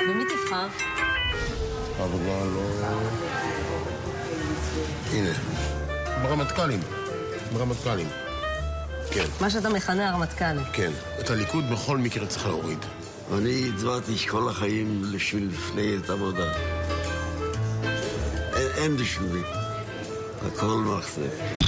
ומי תבחר? אבל כבר לא... הנה, ברמטכ"לים. ברמטכ"לים. כן, מה שאתה מכנה הרמטכ"ל. כן. את הליכוד בכל מקרה צריך להוריד. אני הצבעתי כל החיים בשביל מפלגת עבודה. אין, אין בשבילי. הכל מחזה.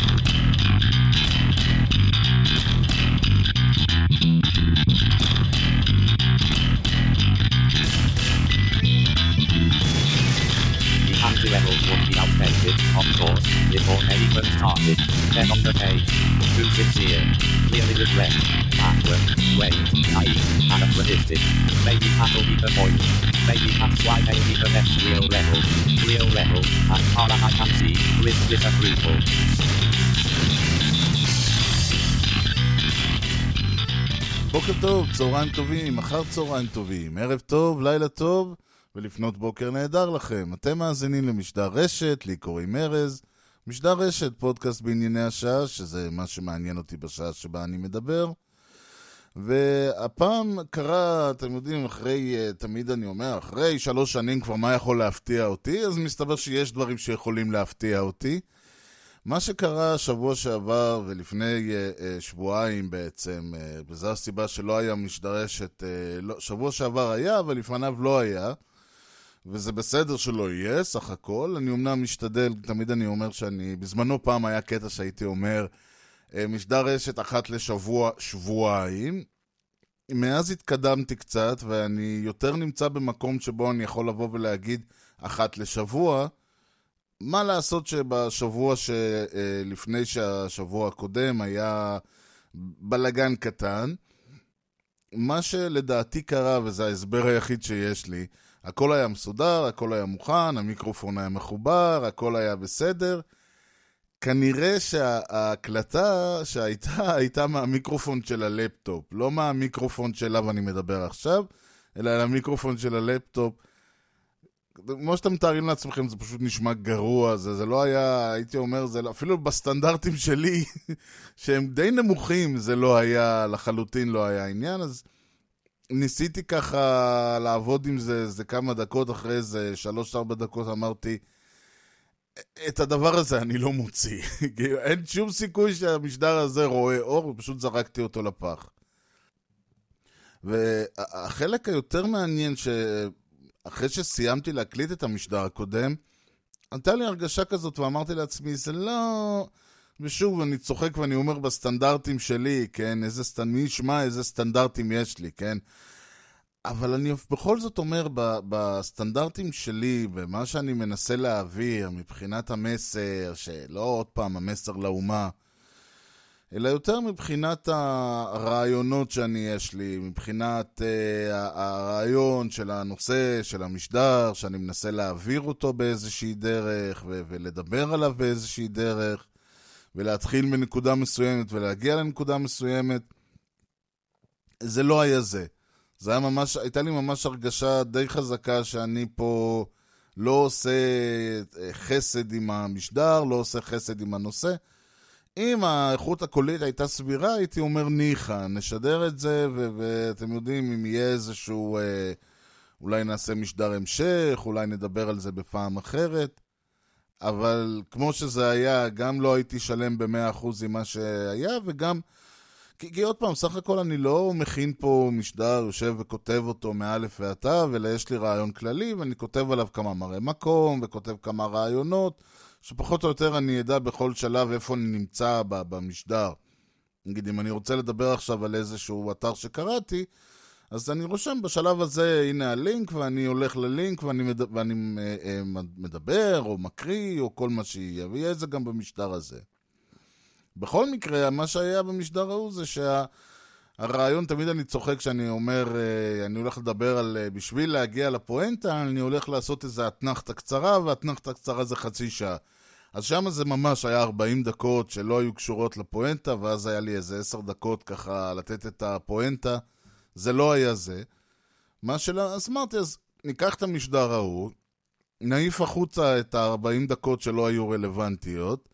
Regret, backward, wait, naive, anachronistic. Maybe that'll be the point. Maybe that's why they need the next real level. Real level, as far as I can see, with disapproval. בוקר טוב, צהריים טובים, אחר צהריים טובים, ערב טוב, לילה טוב, ולפנות בוקר נהדר לכם. אתם מאזינים למשדר רשת, לי קוראים ארז. משדר רשת, פודקאסט בענייני השעה, שזה מה שמעניין אותי בשעה שבה אני מדבר. והפעם קרה, אתם יודעים, אחרי, אה, תמיד אני אומר, אחרי שלוש שנים כבר מה יכול להפתיע אותי, אז מסתבר שיש דברים שיכולים להפתיע אותי. מה שקרה שבוע שעבר ולפני uh, uh, שבועיים בעצם, וזו הסיבה שלא היה משדרשת, לא, שבוע שעבר היה, אבל לפניו לא היה, וזה בסדר שלא יהיה, סך הכל. אני אמנם משתדל, תמיד אני אומר שאני, בזמנו פעם היה קטע שהייתי אומר, uh, משדר רשת אחת לשבוע, שבועיים. מאז התקדמתי קצת, ואני יותר נמצא במקום שבו אני יכול לבוא ולהגיד אחת לשבוע, מה לעשות שבשבוע שלפני שהשבוע הקודם היה בלגן קטן, מה שלדעתי קרה, וזה ההסבר היחיד שיש לי, הכל היה מסודר, הכל היה מוכן, המיקרופון היה מחובר, הכל היה בסדר. כנראה שההקלטה שהייתה, הייתה מהמיקרופון של הלפטופ, לא מהמיקרופון שאליו אני מדבר עכשיו, אלא המיקרופון של הלפטופ. כמו שאתם מתארים לעצמכם, זה פשוט נשמע גרוע, זה, זה לא היה, הייתי אומר, זה לא, אפילו בסטנדרטים שלי, שהם די נמוכים, זה לא היה, לחלוטין לא היה עניין, אז ניסיתי ככה לעבוד עם זה, זה כמה דקות אחרי זה, שלוש-ארבע דקות אמרתי, את הדבר הזה אני לא מוציא. אין שום סיכוי שהמשדר הזה רואה אור, ופשוט זרקתי אותו לפח. והחלק היותר מעניין ש... אחרי שסיימתי להקליט את המשדר הקודם, הייתה לי הרגשה כזאת ואמרתי לעצמי, זה לא... ושוב, אני צוחק ואני אומר בסטנדרטים שלי, כן? איזה סטנ... מי ישמע איזה סטנדרטים יש לי, כן? אבל אני בכל זאת אומר, בסטנדרטים שלי, במה שאני מנסה להעביר מבחינת המסר, שלא עוד פעם המסר לאומה, אלא יותר מבחינת הרעיונות שאני יש לי, מבחינת uh, הרעיון של הנושא, של המשדר, שאני מנסה להעביר אותו באיזושהי דרך, ולדבר עליו באיזושהי דרך, ולהתחיל מנקודה מסוימת ולהגיע לנקודה מסוימת. זה לא היה זה. זה היה ממש, הייתה לי ממש הרגשה די חזקה שאני פה לא עושה חסד עם המשדר, לא עושה חסד עם הנושא. אם האיכות הקולית הייתה סבירה, הייתי אומר ניחא, נשדר את זה, ו- ואתם יודעים, אם יהיה איזשהו... אה, אולי נעשה משדר המשך, אולי נדבר על זה בפעם אחרת. אבל כמו שזה היה, גם לא הייתי שלם ב-100% עם מה שהיה, וגם... כי, כי עוד פעם, סך הכל אני לא מכין פה משדר, יושב וכותב אותו מאלף ועד תו, אלא יש לי רעיון כללי, ואני כותב עליו כמה מראה מקום, וכותב כמה רעיונות. שפחות או יותר אני אדע בכל שלב איפה אני נמצא במשדר. נגיד, אם אני רוצה לדבר עכשיו על איזשהו אתר שקראתי, אז אני רושם בשלב הזה, הנה הלינק, ואני הולך ללינק, ואני, מד... ואני אה, אה, מדבר, או מקריא, או כל מה שיהיה, ויהיה את זה גם במשדר הזה. בכל מקרה, מה שהיה במשדר ההוא זה שהרעיון, תמיד אני צוחק כשאני אומר, אה, אני הולך לדבר על, בשביל להגיע לפואנטה, אני הולך לעשות איזו אתנחתא קצרה, ואתנחתא קצרה זה חצי שעה. אז שם זה ממש היה 40 דקות שלא היו קשורות לפואנטה, ואז היה לי איזה 10 דקות ככה לתת את הפואנטה. זה לא היה זה. מה שלא, אז אמרתי, אז ניקח את המשדר ההוא, נעיף החוצה את ה-40 דקות שלא היו רלוונטיות,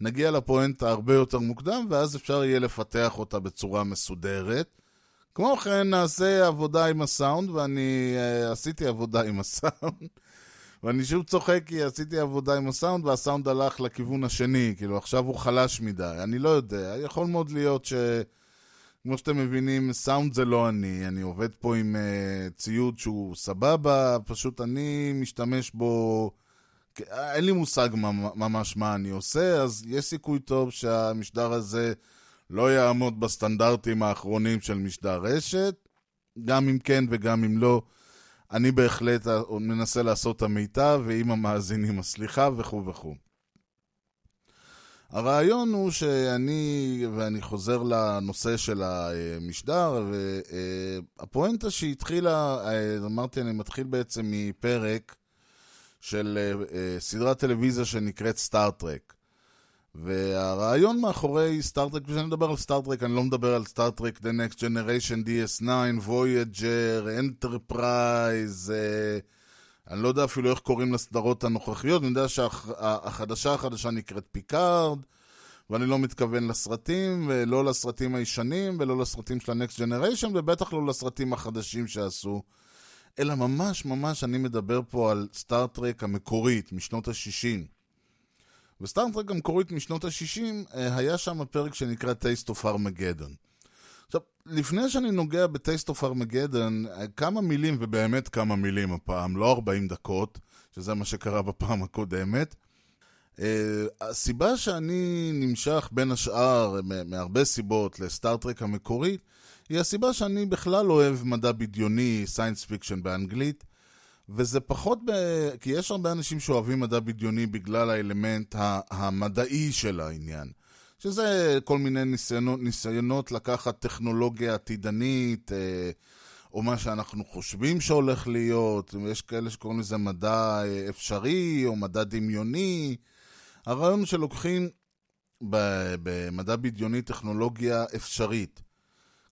נגיע לפואנטה הרבה יותר מוקדם, ואז אפשר יהיה לפתח אותה בצורה מסודרת. כמו כן, נעשה עבודה עם הסאונד, ואני uh, עשיתי עבודה עם הסאונד. ואני שוב צוחק כי עשיתי עבודה עם הסאונד, והסאונד הלך לכיוון השני, כאילו עכשיו הוא חלש מדי. אני לא יודע, יכול מאוד להיות ש... כמו שאתם מבינים, סאונד זה לא אני, אני עובד פה עם uh, ציוד שהוא סבבה, פשוט אני משתמש בו, אין לי מושג ממש מה אני עושה, אז יש סיכוי טוב שהמשדר הזה לא יעמוד בסטנדרטים האחרונים של משדר רשת, גם אם כן וגם אם לא. אני בהחלט מנסה לעשות את המיטב, ועם המאזינים הסליחה וכו' וכו'. הרעיון הוא שאני, ואני חוזר לנושא של המשדר, והפואנטה שהתחילה, אמרתי, אני מתחיל בעצם מפרק של סדרת טלוויזיה שנקראת סטאר-טרק. והרעיון מאחורי סטאר-טרק, כשאני מדבר על סטאר-טרק, אני לא מדבר על סטאר-טרק The Next Generation, DS9, Voyager, Enterprise, אני לא יודע אפילו איך קוראים לסדרות הנוכחיות, אני יודע שהחדשה החדשה נקראת פיקארד, ואני לא מתכוון לסרטים, ולא לסרטים הישנים, ולא לסרטים של ה-Next Generation, ובטח לא לסרטים החדשים שעשו, אלא ממש ממש אני מדבר פה על סטארט-טרק המקורית, משנות ה-60. וסטארט-טרק המקורית משנות ה-60, היה שם פרק שנקרא Taste of Armageddon. עכשיו, לפני שאני נוגע ב-Taste of Armageddon, כמה מילים, ובאמת כמה מילים הפעם, לא 40 דקות, שזה מה שקרה בפעם הקודמת. אה, הסיבה שאני נמשך בין השאר, מהרבה סיבות, לסטאר-טרק המקורית, היא הסיבה שאני בכלל אוהב מדע בדיוני, science fiction באנגלית, וזה פחות ב... כי יש הרבה אנשים שאוהבים מדע בדיוני בגלל האלמנט המדעי של העניין. שזה כל מיני ניסיונות, ניסיונות לקחת טכנולוגיה עתידנית, אה, או מה שאנחנו חושבים שהולך להיות, יש כאלה שקוראים לזה מדע אה, אפשרי, או מדע דמיוני. הרעיון שלוקחים במדע בדיוני טכנולוגיה אפשרית.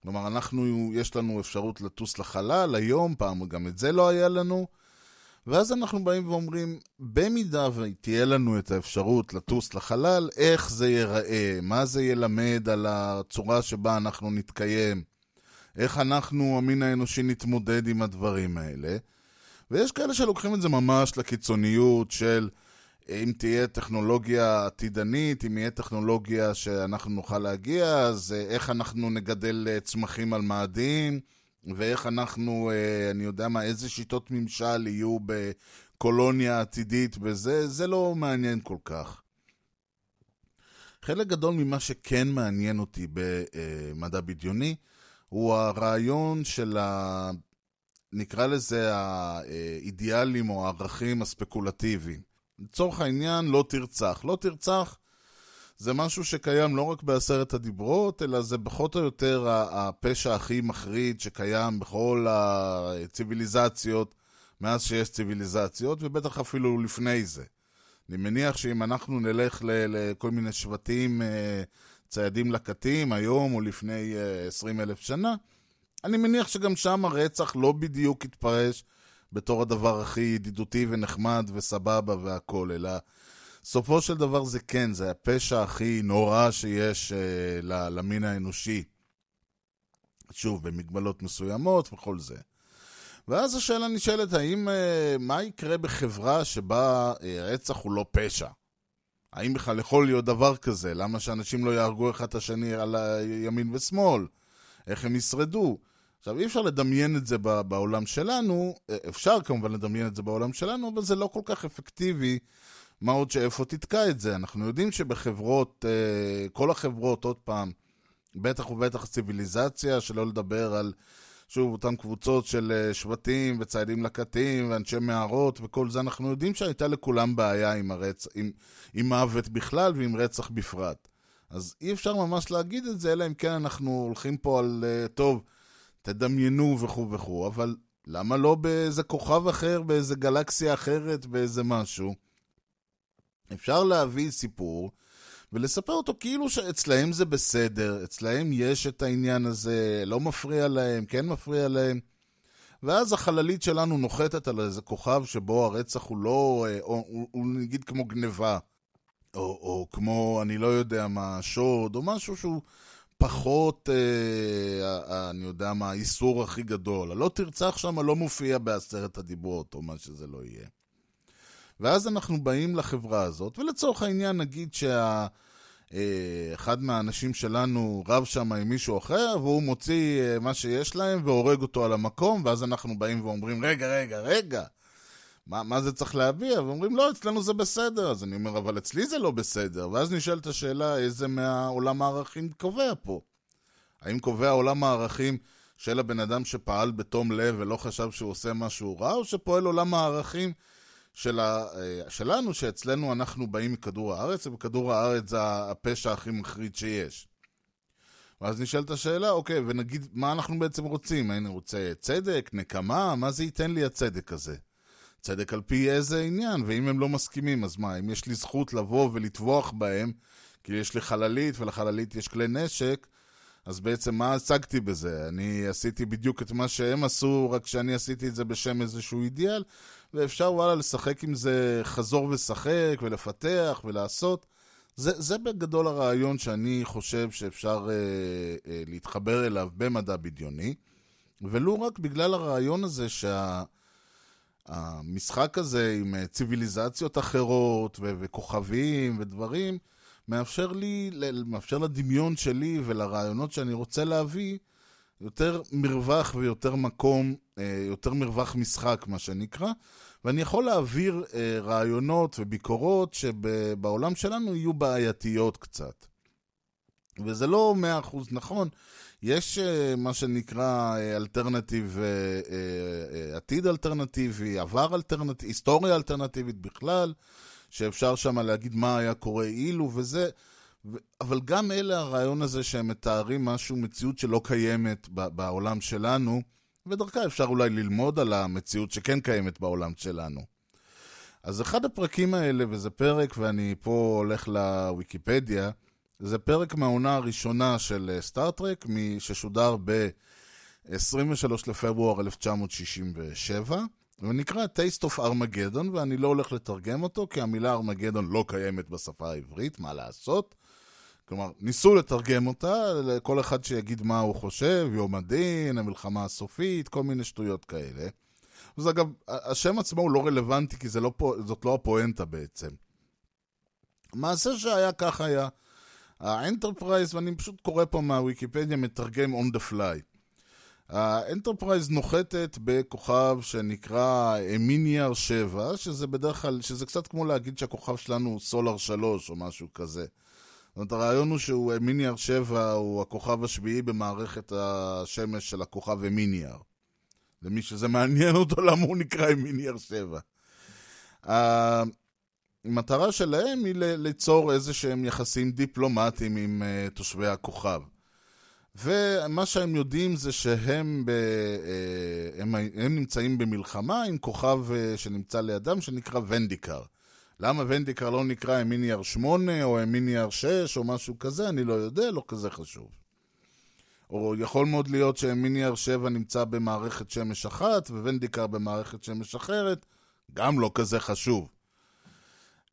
כלומר, אנחנו, יש לנו אפשרות לטוס לחלל, היום, פעם גם את זה לא היה לנו, ואז אנחנו באים ואומרים, במידה ותהיה לנו את האפשרות לטוס לחלל, איך זה ייראה, מה זה ילמד על הצורה שבה אנחנו נתקיים, איך אנחנו, המין האנושי, נתמודד עם הדברים האלה. ויש כאלה שלוקחים את זה ממש לקיצוניות של אם תהיה טכנולוגיה עתידנית, אם יהיה טכנולוגיה שאנחנו נוכל להגיע, אז איך אנחנו נגדל צמחים על מאדים. ואיך אנחנו, אה, אני יודע מה, איזה שיטות ממשל יהיו בקולוניה עתידית וזה, זה לא מעניין כל כך. חלק גדול ממה שכן מעניין אותי במדע בדיוני, הוא הרעיון של ה... נקרא לזה האידיאלים או הערכים הספקולטיביים. לצורך העניין, לא תרצח. לא תרצח זה משהו שקיים לא רק בעשרת הדיברות, אלא זה פחות או יותר הפשע הכי מחריד שקיים בכל הציוויליזציות, מאז שיש ציוויליזציות, ובטח אפילו לפני זה. אני מניח שאם אנחנו נלך לכל מיני שבטים אה, ציידים לקטים היום או לפני 20 אה, אלף שנה, אני מניח שגם שם הרצח לא בדיוק יתפרש בתור הדבר הכי ידידותי ונחמד וסבבה והכול, אלא סופו של דבר זה כן, זה הפשע הכי נורא שיש אה, למין האנושי. שוב, במגבלות מסוימות וכל זה. ואז השאלה נשאלת, האם, אה, מה יקרה בחברה שבה אה, רצח הוא לא פשע? האם בכלל יכול להיות דבר כזה? למה שאנשים לא יהרגו אחד את השני על הימין ושמאל? איך הם ישרדו? עכשיו, אי אפשר לדמיין את זה בעולם שלנו, אה, אפשר כמובן לדמיין את זה בעולם שלנו, אבל זה לא כל כך אפקטיבי מה עוד שאיפה תתקע את זה? אנחנו יודעים שבחברות, אה, כל החברות, עוד פעם, בטח ובטח ציוויליזציה, שלא לדבר על, שוב, אותן קבוצות של אה, שבטים וציידים לקטים ואנשי מערות וכל זה, אנחנו יודעים שהייתה לכולם בעיה עם, הרצ... עם, עם מוות בכלל ועם רצח בפרט. אז אי אפשר ממש להגיד את זה, אלא אם כן אנחנו הולכים פה על, אה, טוב, תדמיינו וכו' וכו', אבל למה לא באיזה כוכב אחר, באיזה גלקסיה אחרת, באיזה משהו? אפשר להביא סיפור ולספר אותו כאילו שאצלהם זה בסדר, אצלהם יש את העניין הזה, לא מפריע להם, כן מפריע להם. ואז החללית שלנו נוחתת על איזה כוכב שבו הרצח הוא לא, אה, או, הוא, הוא נגיד כמו גניבה, או, או כמו, אני לא יודע מה, שוד, או משהו שהוא פחות, אה, אני יודע מה, האיסור הכי גדול. הלא תרצח שם לא מופיע בעשרת הדיברות, או מה שזה לא יהיה. ואז אנחנו באים לחברה הזאת, ולצורך העניין נגיד שה... אחד מהאנשים שלנו רב שם עם מישהו אחר, והוא מוציא אה, מה שיש להם והורג אותו על המקום, ואז אנחנו באים ואומרים, רגע, רגע, רגע, מה, מה זה צריך להביע? ואומרים, לא, אצלנו זה בסדר. אז אני אומר, אבל אצלי זה לא בסדר. ואז נשאלת השאלה, איזה מהעולם הערכים קובע פה? האם קובע עולם הערכים של הבן אדם שפעל בתום לב ולא חשב שהוא עושה משהו רע, או שפועל עולם הערכים של ה, שלנו, שאצלנו אנחנו באים מכדור הארץ, וכדור הארץ זה הפשע הכי מחריד שיש. ואז נשאלת השאלה, אוקיי, ונגיד, מה אנחנו בעצם רוצים? אני רוצה צדק, נקמה? מה זה ייתן לי הצדק הזה? צדק על פי איזה עניין, ואם הם לא מסכימים, אז מה, אם יש לי זכות לבוא ולטבוח בהם, כי יש לי חללית ולחללית יש כלי נשק, אז בעצם מה השגתי בזה? אני עשיתי בדיוק את מה שהם עשו, רק שאני עשיתי את זה בשם איזשהו אידיאל, ואפשר וואלה לשחק עם זה חזור ושחק, ולפתח ולעשות. זה, זה בגדול הרעיון שאני חושב שאפשר אה, אה, להתחבר אליו במדע בדיוני, ולו רק בגלל הרעיון הזה שהמשחק שה, הזה עם אה, ציוויליזציות אחרות ו- וכוכבים ודברים, מאפשר לי, מאפשר לדמיון שלי ולרעיונות שאני רוצה להביא יותר מרווח ויותר מקום, אה, יותר מרווח משחק, מה שנקרא, ואני יכול להעביר אה, רעיונות וביקורות שבעולם שלנו יהיו בעייתיות קצת. וזה לא מאה אחוז נכון, יש אה, מה שנקרא אלטרנטיב, עתיד אלטרנטיבי, עבר אלטרנטיבי, היסטוריה אלטרנטיבית בכלל. שאפשר שם להגיד מה היה קורה אילו וזה. אבל גם אלה הרעיון הזה שהם מתארים משהו, מציאות שלא קיימת בעולם שלנו, ודרכה אפשר אולי ללמוד על המציאות שכן קיימת בעולם שלנו. אז אחד הפרקים האלה, וזה פרק, ואני פה הולך לוויקיפדיה, זה פרק מהעונה הראשונה של סטארט-טרק, ששודר ב-23 לפברואר 1967. ונקרא Taste of Armageddon, ואני לא הולך לתרגם אותו, כי המילה ארמגדון לא קיימת בשפה העברית, מה לעשות? כלומר, ניסו לתרגם אותה, לכל אחד שיגיד מה הוא חושב, יום הדין, המלחמה הסופית, כל מיני שטויות כאלה. אז אגב, השם עצמו הוא לא רלוונטי, כי לא, זאת לא הפואנטה בעצם. המעשה שהיה כך היה. האנטרפרייז, ואני פשוט קורא פה מהוויקיפדיה, מתרגם on the fly. האנטרפרייז נוחתת בכוכב שנקרא אמיניאר 7, שזה בדרך כלל, שזה קצת כמו להגיד שהכוכב שלנו הוא סולר 3 או משהו כזה. זאת אומרת, הרעיון הוא שהוא מיניאר 7 הוא הכוכב השביעי במערכת השמש של הכוכב מיניאר. למי שזה מעניין אותו למה הוא נקרא מיניאר 7. המטרה שלהם היא ליצור איזה שהם יחסים דיפלומטיים עם uh, תושבי הכוכב. ומה שהם יודעים זה שהם ב, אה, הם, הם נמצאים במלחמה עם כוכב אה, שנמצא לידם שנקרא ונדיקר. למה ונדיקר לא נקרא אמיניאר 8 או אמיניאר 6 או משהו כזה, אני לא יודע, לא כזה חשוב. או יכול מאוד להיות שאמיניאר 7 נמצא במערכת שמש אחת וונדיקר במערכת שמש אחרת, גם לא כזה חשוב.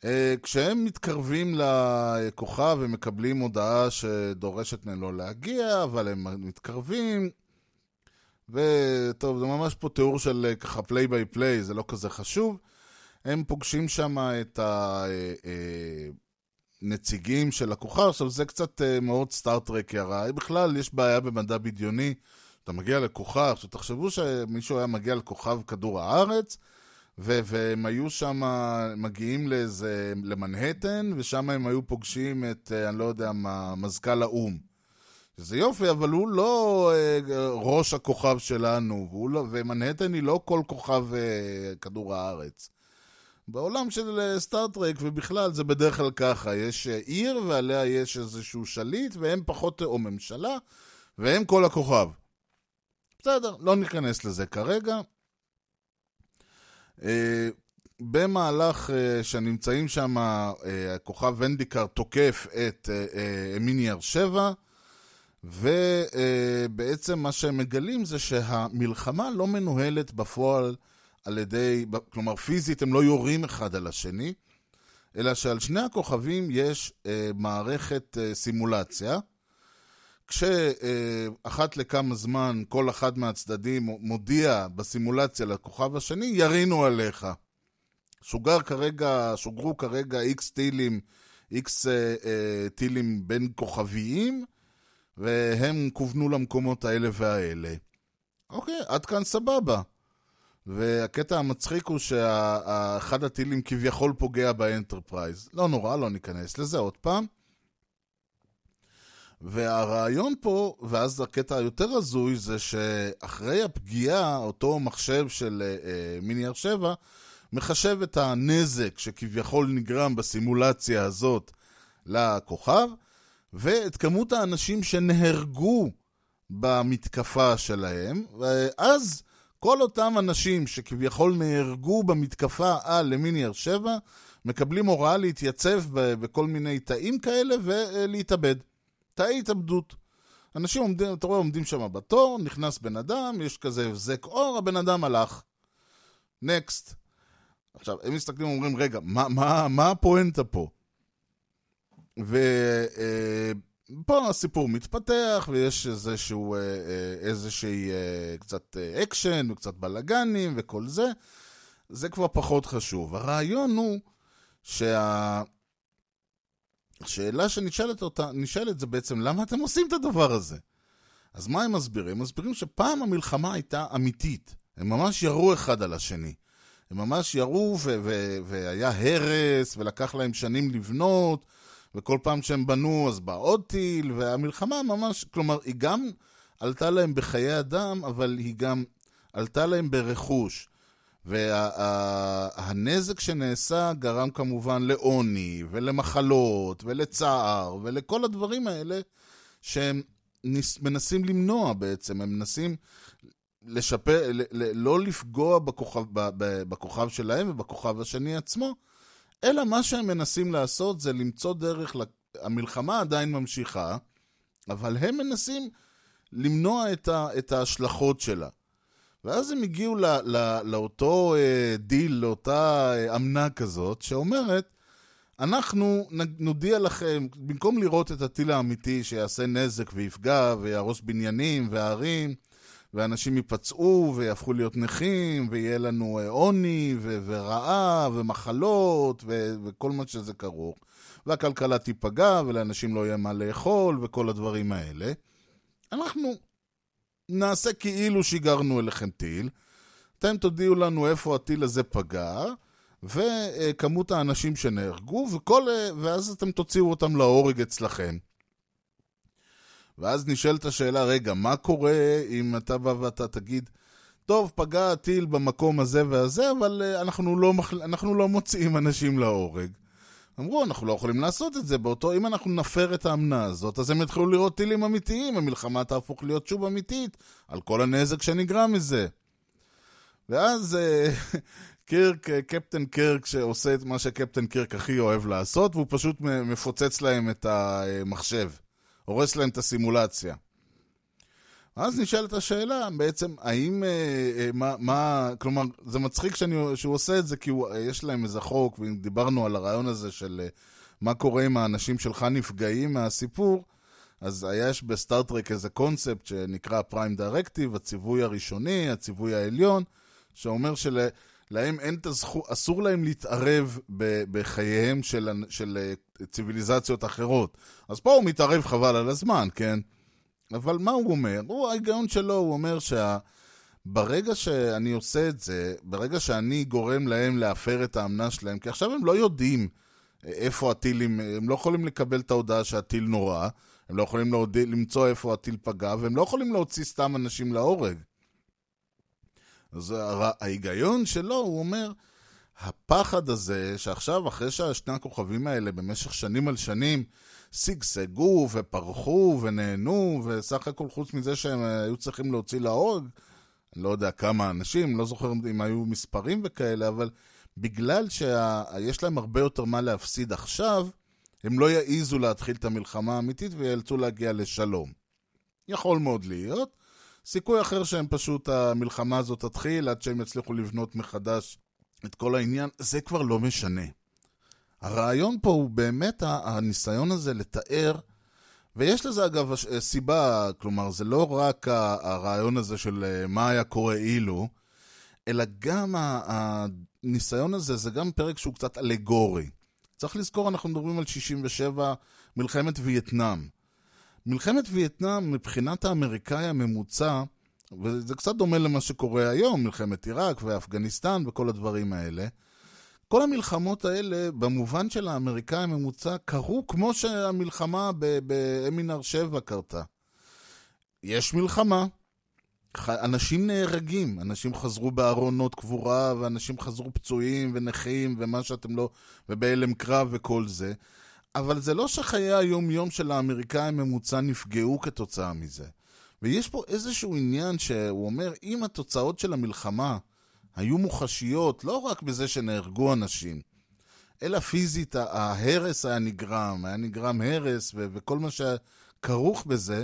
אה, כשהם מתקרבים לכוכב ומקבלים הודעה שדורשת מהם לא להגיע, אבל הם מתקרבים, וטוב, זה ממש פה תיאור של אה, ככה play by play, זה לא כזה חשוב. הם פוגשים שם את הנציגים אה, של הכוכב, עכשיו זה קצת מאוד סטארט-טרק ירה. בכלל, יש בעיה במדע בדיוני. אתה מגיע לכוכב, עכשיו תחשבו שמישהו היה מגיע לכוכב כדור הארץ, ו- והם היו שם, מגיעים לאיזה, למנהטן, ושם הם היו פוגשים את, אה, אני לא יודע מה, מזכ"ל האו"ם. זה יופי, אבל הוא לא אה, ראש הכוכב שלנו, לא, ומנהטן היא לא כל כוכב אה, כדור הארץ. בעולם של אה, סטארט-טרק ובכלל זה בדרך כלל ככה, יש אה, עיר ועליה יש איזשהו שליט, והם פחות, או ממשלה, והם כל הכוכב. בסדר, לא ניכנס לזה כרגע. אה, במהלך שנמצאים שם, הכוכב ונדיקר תוקף את אמיניאר uh, 7, ובעצם מה שהם מגלים זה שהמלחמה לא מנוהלת בפועל על ידי, כלומר פיזית הם לא יורים אחד על השני, אלא שעל שני הכוכבים יש uh, מערכת uh, סימולציה, כשאחת לכמה זמן כל אחד מהצדדים מודיע בסימולציה לכוכב השני, ירינו עליך. שוגר כרגע, שוגרו כרגע איקס טילים, איקס אה, אה, טילים בין כוכביים, והם כוונו למקומות האלה והאלה. אוקיי, עד כאן סבבה. והקטע המצחיק הוא שאחד הטילים כביכול פוגע באנטרפרייז. לא נורא, לא ניכנס לזה עוד פעם. והרעיון פה, ואז הקטע היותר הזוי, זה שאחרי הפגיעה, אותו מחשב של אמיניאר 7 מחשב את הנזק שכביכול נגרם בסימולציה הזאת לכוכב, ואת כמות האנשים שנהרגו במתקפה שלהם, ואז כל אותם אנשים שכביכול נהרגו במתקפה על למיני R 7 מקבלים הוראה להתייצב בכל מיני תאים כאלה ולהתאבד. תאי התאבדות. אנשים עומדים, אתה רואה, עומדים שם בתור, נכנס בן אדם, יש כזה הבזק אור, הבן אדם הלך. נקסט. עכשיו, הם מסתכלים ואומרים, רגע, מה, מה, מה הפואנטה פה? ופה אה, הסיפור מתפתח, ויש איזשהו, אה, אה, איזושהי קצת אקשן, וקצת בלאגנים, וכל זה. זה כבר פחות חשוב. הרעיון הוא שה... השאלה שנשאלת אותה, נשאלת זה בעצם, למה אתם עושים את הדבר הזה? אז מה הם מסבירים? הם מסבירים שפעם המלחמה הייתה אמיתית. הם ממש ירו אחד על השני. הם ממש ירו ו- ו- והיה הרס, ולקח להם שנים לבנות, וכל פעם שהם בנו אז בא עוד טיל, והמלחמה ממש, כלומר, היא גם עלתה להם בחיי אדם, אבל היא גם עלתה להם ברכוש. והנזק וה, שנעשה גרם כמובן לעוני, ולמחלות, ולצער, ולכל הדברים האלה שהם מנסים למנוע בעצם, הם מנסים לשפר, לא לפגוע בכוכב, בכוכב שלהם ובכוכב השני עצמו, אלא מה שהם מנסים לעשות זה למצוא דרך, המלחמה עדיין ממשיכה, אבל הם מנסים למנוע את, ה, את ההשלכות שלה. ואז הם הגיעו לא, לא, לאותו אה, דיל, לאותה אה, אמנה כזאת, שאומרת, אנחנו נודיע לכם, במקום לראות את הטיל האמיתי שיעשה נזק ויפגע ויהרוס בניינים וערים, ואנשים ייפצעו ויהפכו להיות נכים, ויהיה לנו אה, עוני ו- ורעב ומחלות ו- וכל מה שזה כרוך, והכלכלה תיפגע ולאנשים לא יהיה מה לאכול וכל הדברים האלה. אנחנו נעשה כאילו שיגרנו אליכם טיל, אתם תודיעו לנו איפה הטיל הזה פגע, וכמות האנשים שנהרגו, וכל, ואז אתם תוציאו אותם להורג אצלכם. ואז נשאלת השאלה, רגע, מה קורה אם אתה בא ואתה תגיד, טוב, פגע הטיל במקום הזה והזה, אבל אנחנו לא, אנחנו לא מוציאים אנשים להורג. אמרו, אנחנו לא יכולים לעשות את זה, באותו, אם אנחנו נפר את האמנה הזאת, אז הם יתחילו לראות טילים אמיתיים, המלחמה תהפוך להיות שוב אמיתית, על כל הנזק שנגרם מזה. ואז אה, קירק, אה, קפטן קירק, שעושה את מה שקפטן קירק הכי אוהב לעשות, והוא פשוט מפוצץ להם את המחשב, הורס להם את הסימולציה. אז נשאלת השאלה, בעצם, האם, אה, אה, מה, מה, כלומר, זה מצחיק שאני, שהוא עושה את זה כי הוא, יש להם איזה חוק, ודיברנו על הרעיון הזה של אה, מה קורה אם האנשים שלך נפגעים מהסיפור, אז יש בסטארט-טרק איזה קונספט שנקרא פריים דירקטיב, הציווי הראשוני, הציווי העליון, שאומר של... להם אין את הזכות, אסור להם להתערב בחייהם של, של אה, ציוויליזציות אחרות. אז פה הוא מתערב חבל על הזמן, כן? אבל מה הוא אומר? הוא, ההיגיון שלו, הוא אומר שברגע שאני עושה את זה, ברגע שאני גורם להם להפר את האמנה שלהם, כי עכשיו הם לא יודעים איפה הטילים, הם לא יכולים לקבל את ההודעה שהטיל נורא, הם לא יכולים להוד... למצוא איפה הטיל פגע, והם לא יכולים להוציא סתם אנשים להורג. אז ההיגיון שלו, הוא אומר, הפחד הזה, שעכשיו, אחרי ששני הכוכבים האלה במשך שנים על שנים שגשגו ופרחו ונהנו, וסך הכל חוץ מזה שהם היו צריכים להוציא להורג, אני לא יודע כמה אנשים, לא זוכר אם היו מספרים וכאלה, אבל בגלל שיש להם הרבה יותר מה להפסיד עכשיו, הם לא יעיזו להתחיל את המלחמה האמיתית ויאלצו להגיע לשלום. יכול מאוד להיות. סיכוי אחר שהם פשוט, המלחמה הזאת תתחיל עד שהם יצליחו לבנות מחדש את כל העניין, זה כבר לא משנה. הרעיון פה הוא באמת הניסיון הזה לתאר ויש לזה אגב הש- סיבה, כלומר, זה לא רק הרעיון הזה של אה, מה היה קורה אילו, אלא גם הניסיון הזה, זה גם פרק שהוא קצת אלגורי. צריך לזכור, אנחנו מדברים על 67, מלחמת וייטנאם. מלחמת וייטנאם, מבחינת האמריקאי הממוצע, וזה קצת דומה למה שקורה היום, מלחמת עיראק ואפגניסטן וכל הדברים האלה, כל המלחמות האלה, במובן של האמריקאי הממוצע, קרו כמו שהמלחמה באמינר 7 קרתה. יש מלחמה, אנשים נהרגים, אנשים חזרו בארונות קבורה, ואנשים חזרו פצועים ונכים, ומה שאתם לא... ובהלם קרב וכל זה. אבל זה לא שחיי היום-יום של האמריקאי הממוצע נפגעו כתוצאה מזה. ויש פה איזשהו עניין שהוא אומר, אם התוצאות של המלחמה היו מוחשיות, לא רק בזה שנהרגו אנשים, אלא פיזית, ההרס היה נגרם, היה נגרם הרס ו- וכל מה שכרוך בזה,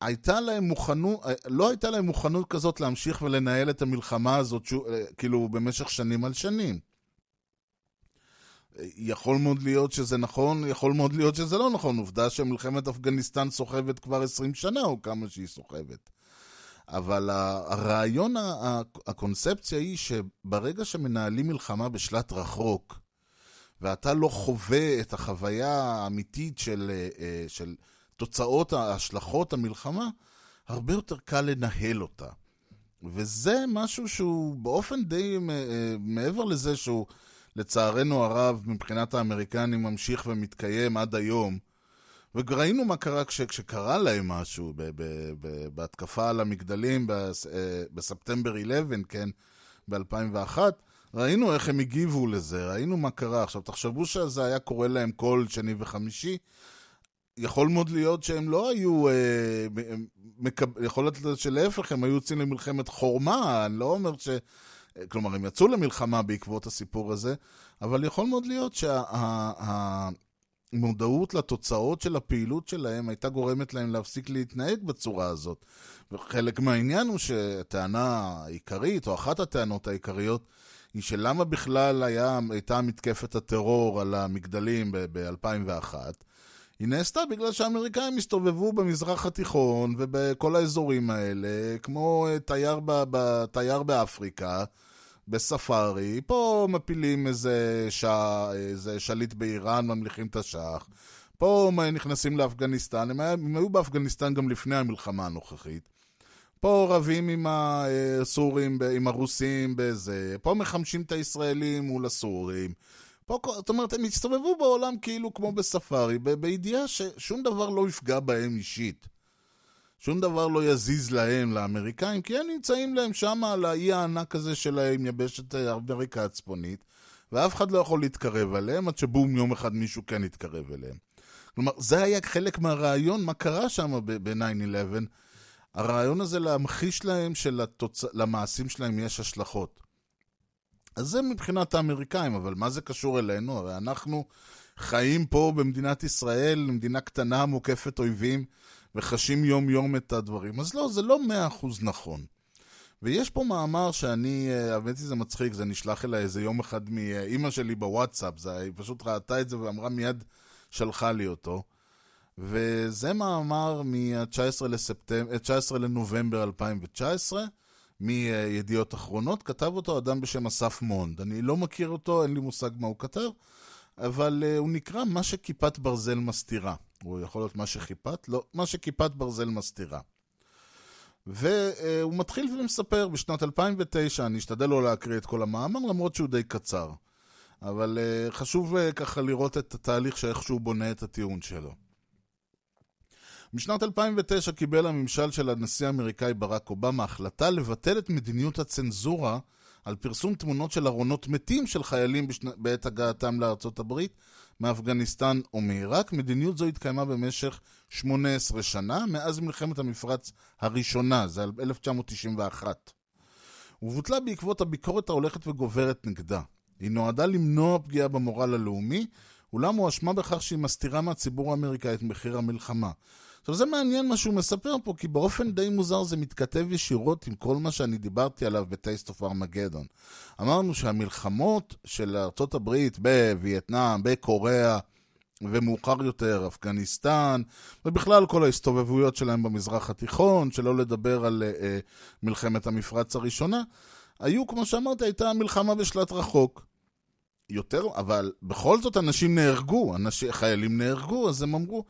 הייתה להם מוכנות, לא הייתה להם מוכנות כזאת להמשיך ולנהל את המלחמה הזאת, כאילו, במשך שנים על שנים. יכול מאוד להיות שזה נכון, יכול מאוד להיות שזה לא נכון. עובדה שמלחמת אפגניסטן סוחבת כבר 20 שנה, או כמה שהיא סוחבת. אבל הרעיון, הקונספציה היא שברגע שמנהלים מלחמה בשלט רחוק, ואתה לא חווה את החוויה האמיתית של, אה, אה, של תוצאות ההשלכות המלחמה, הרבה יותר קל לנהל אותה. וזה משהו שהוא באופן די אה, מעבר לזה שהוא לצערנו הרב מבחינת האמריקנים ממשיך ומתקיים עד היום. וראינו מה קרה כש, כשקרה להם משהו ב, ב, ב, בהתקפה על המגדלים בס, אה, בספטמבר 11, כן, ב-2001. ראינו איך הם הגיבו לזה, ראינו מה קרה. עכשיו, תחשבו שזה היה קורה להם כל שני וחמישי, יכול מאוד להיות שהם לא היו, אה, מקב... יכול להיות שלהפך, הם היו יוצאים למלחמת חורמה, אני לא אומר ש... כלומר, הם יצאו למלחמה בעקבות הסיפור הזה, אבל יכול מאוד להיות שהמודעות שה... לתוצאות של הפעילות שלהם הייתה גורמת להם להפסיק להתנהג בצורה הזאת. וחלק מהעניין הוא שהטענה העיקרית, או אחת הטענות העיקריות, היא שלמה בכלל היה, הייתה מתקפת הטרור על המגדלים ב-2001, היא נעשתה בגלל שהאמריקאים הסתובבו במזרח התיכון ובכל האזורים האלה, כמו תייר, ב, ב, תייר באפריקה, בספארי, פה מפילים איזה, שע, איזה שליט באיראן, ממליכים את השח, פה נכנסים לאפגניסטן, הם, הם היו באפגניסטן גם לפני המלחמה הנוכחית. פה רבים עם הסורים, עם הרוסים בזה, פה מחמשים את הישראלים מול הסורים. פה, זאת אומרת, הם הסתובבו בעולם כאילו כמו בספארי, בידיעה ששום דבר לא יפגע בהם אישית. שום דבר לא יזיז להם, לאמריקאים, כי הם נמצאים להם שם על האי הענק הזה שלהם, יבשת אמריקה הצפונית, ואף אחד לא יכול להתקרב אליהם, עד שבום יום אחד מישהו כן יתקרב אליהם. כלומר, זה היה חלק מהרעיון, מה קרה שם ב-9-11. הרעיון הזה להמחיש להם שלמעשים שלהם יש השלכות. אז זה מבחינת האמריקאים, אבל מה זה קשור אלינו? הרי אנחנו חיים פה במדינת ישראל, מדינה קטנה מוקפת אויבים, וחשים יום-יום את הדברים. אז לא, זה לא מאה אחוז נכון. ויש פה מאמר שאני, האמת היא זה מצחיק, זה נשלח אליי איזה יום אחד מאימא שלי בוואטסאפ, זה, היא פשוט ראתה את זה ואמרה מיד שלחה לי אותו. וזה מאמר מ-19 לספטמבר, 19 לנובמבר 2019, מידיעות אחרונות, כתב אותו אדם בשם אסף מונד. אני לא מכיר אותו, אין לי מושג מה הוא כתב, אבל uh, הוא נקרא מה שכיפת ברזל מסתירה. הוא יכול להיות מה שכיפת? לא, מה שכיפת ברזל מסתירה. והוא מתחיל ומספר, בשנת 2009, אני אשתדל לא להקריא את כל המאמר, למרות שהוא די קצר. אבל uh, חשוב uh, ככה לראות את התהליך שאיך שהוא בונה את הטיעון שלו. בשנת 2009 קיבל הממשל של הנשיא האמריקאי ברק אובמה החלטה לבטל את מדיניות הצנזורה על פרסום תמונות של ארונות מתים של חיילים בשנה, בעת הגעתם לארצות הברית, מאפגניסטן או מעיראק. מדיניות זו התקיימה במשך 18 שנה, מאז מלחמת המפרץ הראשונה, זה 1991. ובוטלה בעקבות הביקורת ההולכת וגוברת נגדה. היא נועדה למנוע פגיעה במורל הלאומי, אולם הואשמה בכך שהיא מסתירה מהציבור האמריקאי את מחיר המלחמה. עכשיו זה מעניין מה שהוא מספר פה, כי באופן די מוזר זה מתכתב ישירות עם כל מה שאני דיברתי עליו ב-Taste of Armageddon. אמרנו שהמלחמות של ארצות הברית בווייטנאם, בקוריאה, ומאוחר יותר אפגניסטן, ובכלל כל ההסתובבויות שלהם במזרח התיכון, שלא לדבר על uh, מלחמת המפרץ הראשונה, היו, כמו שאמרתי, הייתה מלחמה בשלט רחוק. יותר, אבל בכל זאת אנשים נהרגו, אנשים, חיילים נהרגו, אז הם אמרו,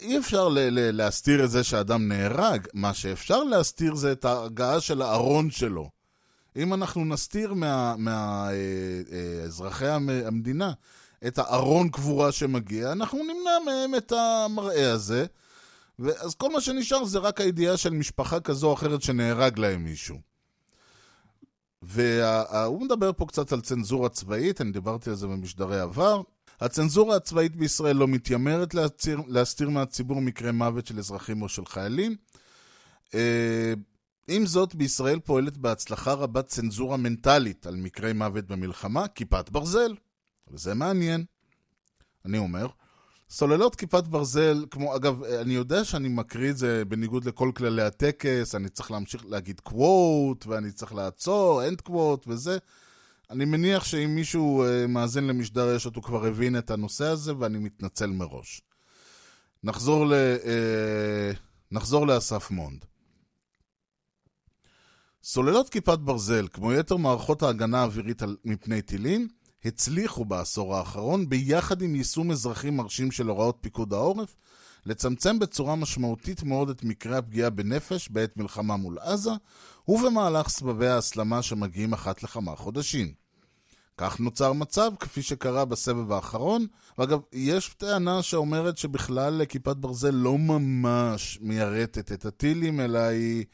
אי אפשר ל- ל- להסתיר את זה שאדם נהרג, מה שאפשר להסתיר זה את ההגעה של הארון שלו. אם אנחנו נסתיר מהאזרחי מה, אה, אה, המדינה את הארון קבורה שמגיע, אנחנו נמנע מהם את המראה הזה, ואז כל מה שנשאר זה רק הידיעה של משפחה כזו או אחרת שנהרג להם מישהו. והוא מדבר פה קצת על צנזורה צבאית, אני דיברתי על זה במשדרי עבר. הצנזורה הצבאית בישראל לא מתיימרת להסתיר, להסתיר מהציבור מקרי מוות של אזרחים או של חיילים. אה, עם זאת, בישראל פועלת בהצלחה רבה צנזורה מנטלית על מקרי מוות במלחמה, כיפת ברזל. וזה מעניין. אני אומר, סוללות כיפת ברזל, כמו, אגב, אני יודע שאני מקריא את זה בניגוד לכל כללי הטקס, אני צריך להמשיך להגיד quote, ואני צריך לעצור, end quote וזה. אני מניח שאם מישהו אה, מאזין למשדר רשת, הוא כבר הבין את הנושא הזה, ואני מתנצל מראש. נחזור, ל, אה, נחזור לאסף מונד. סוללות כיפת ברזל, כמו יתר מערכות ההגנה האווירית מפני טילים, הצליחו בעשור האחרון, ביחד עם יישום אזרחי מרשים של הוראות פיקוד העורף, לצמצם בצורה משמעותית מאוד את מקרי הפגיעה בנפש בעת מלחמה מול עזה, ובמהלך סבבי ההסלמה שמגיעים אחת לכמה חודשים. כך נוצר מצב, כפי שקרה בסבב האחרון, ואגב, יש טענה שאומרת שבכלל כיפת ברזל לא ממש מיירטת את הטילים, אלא היא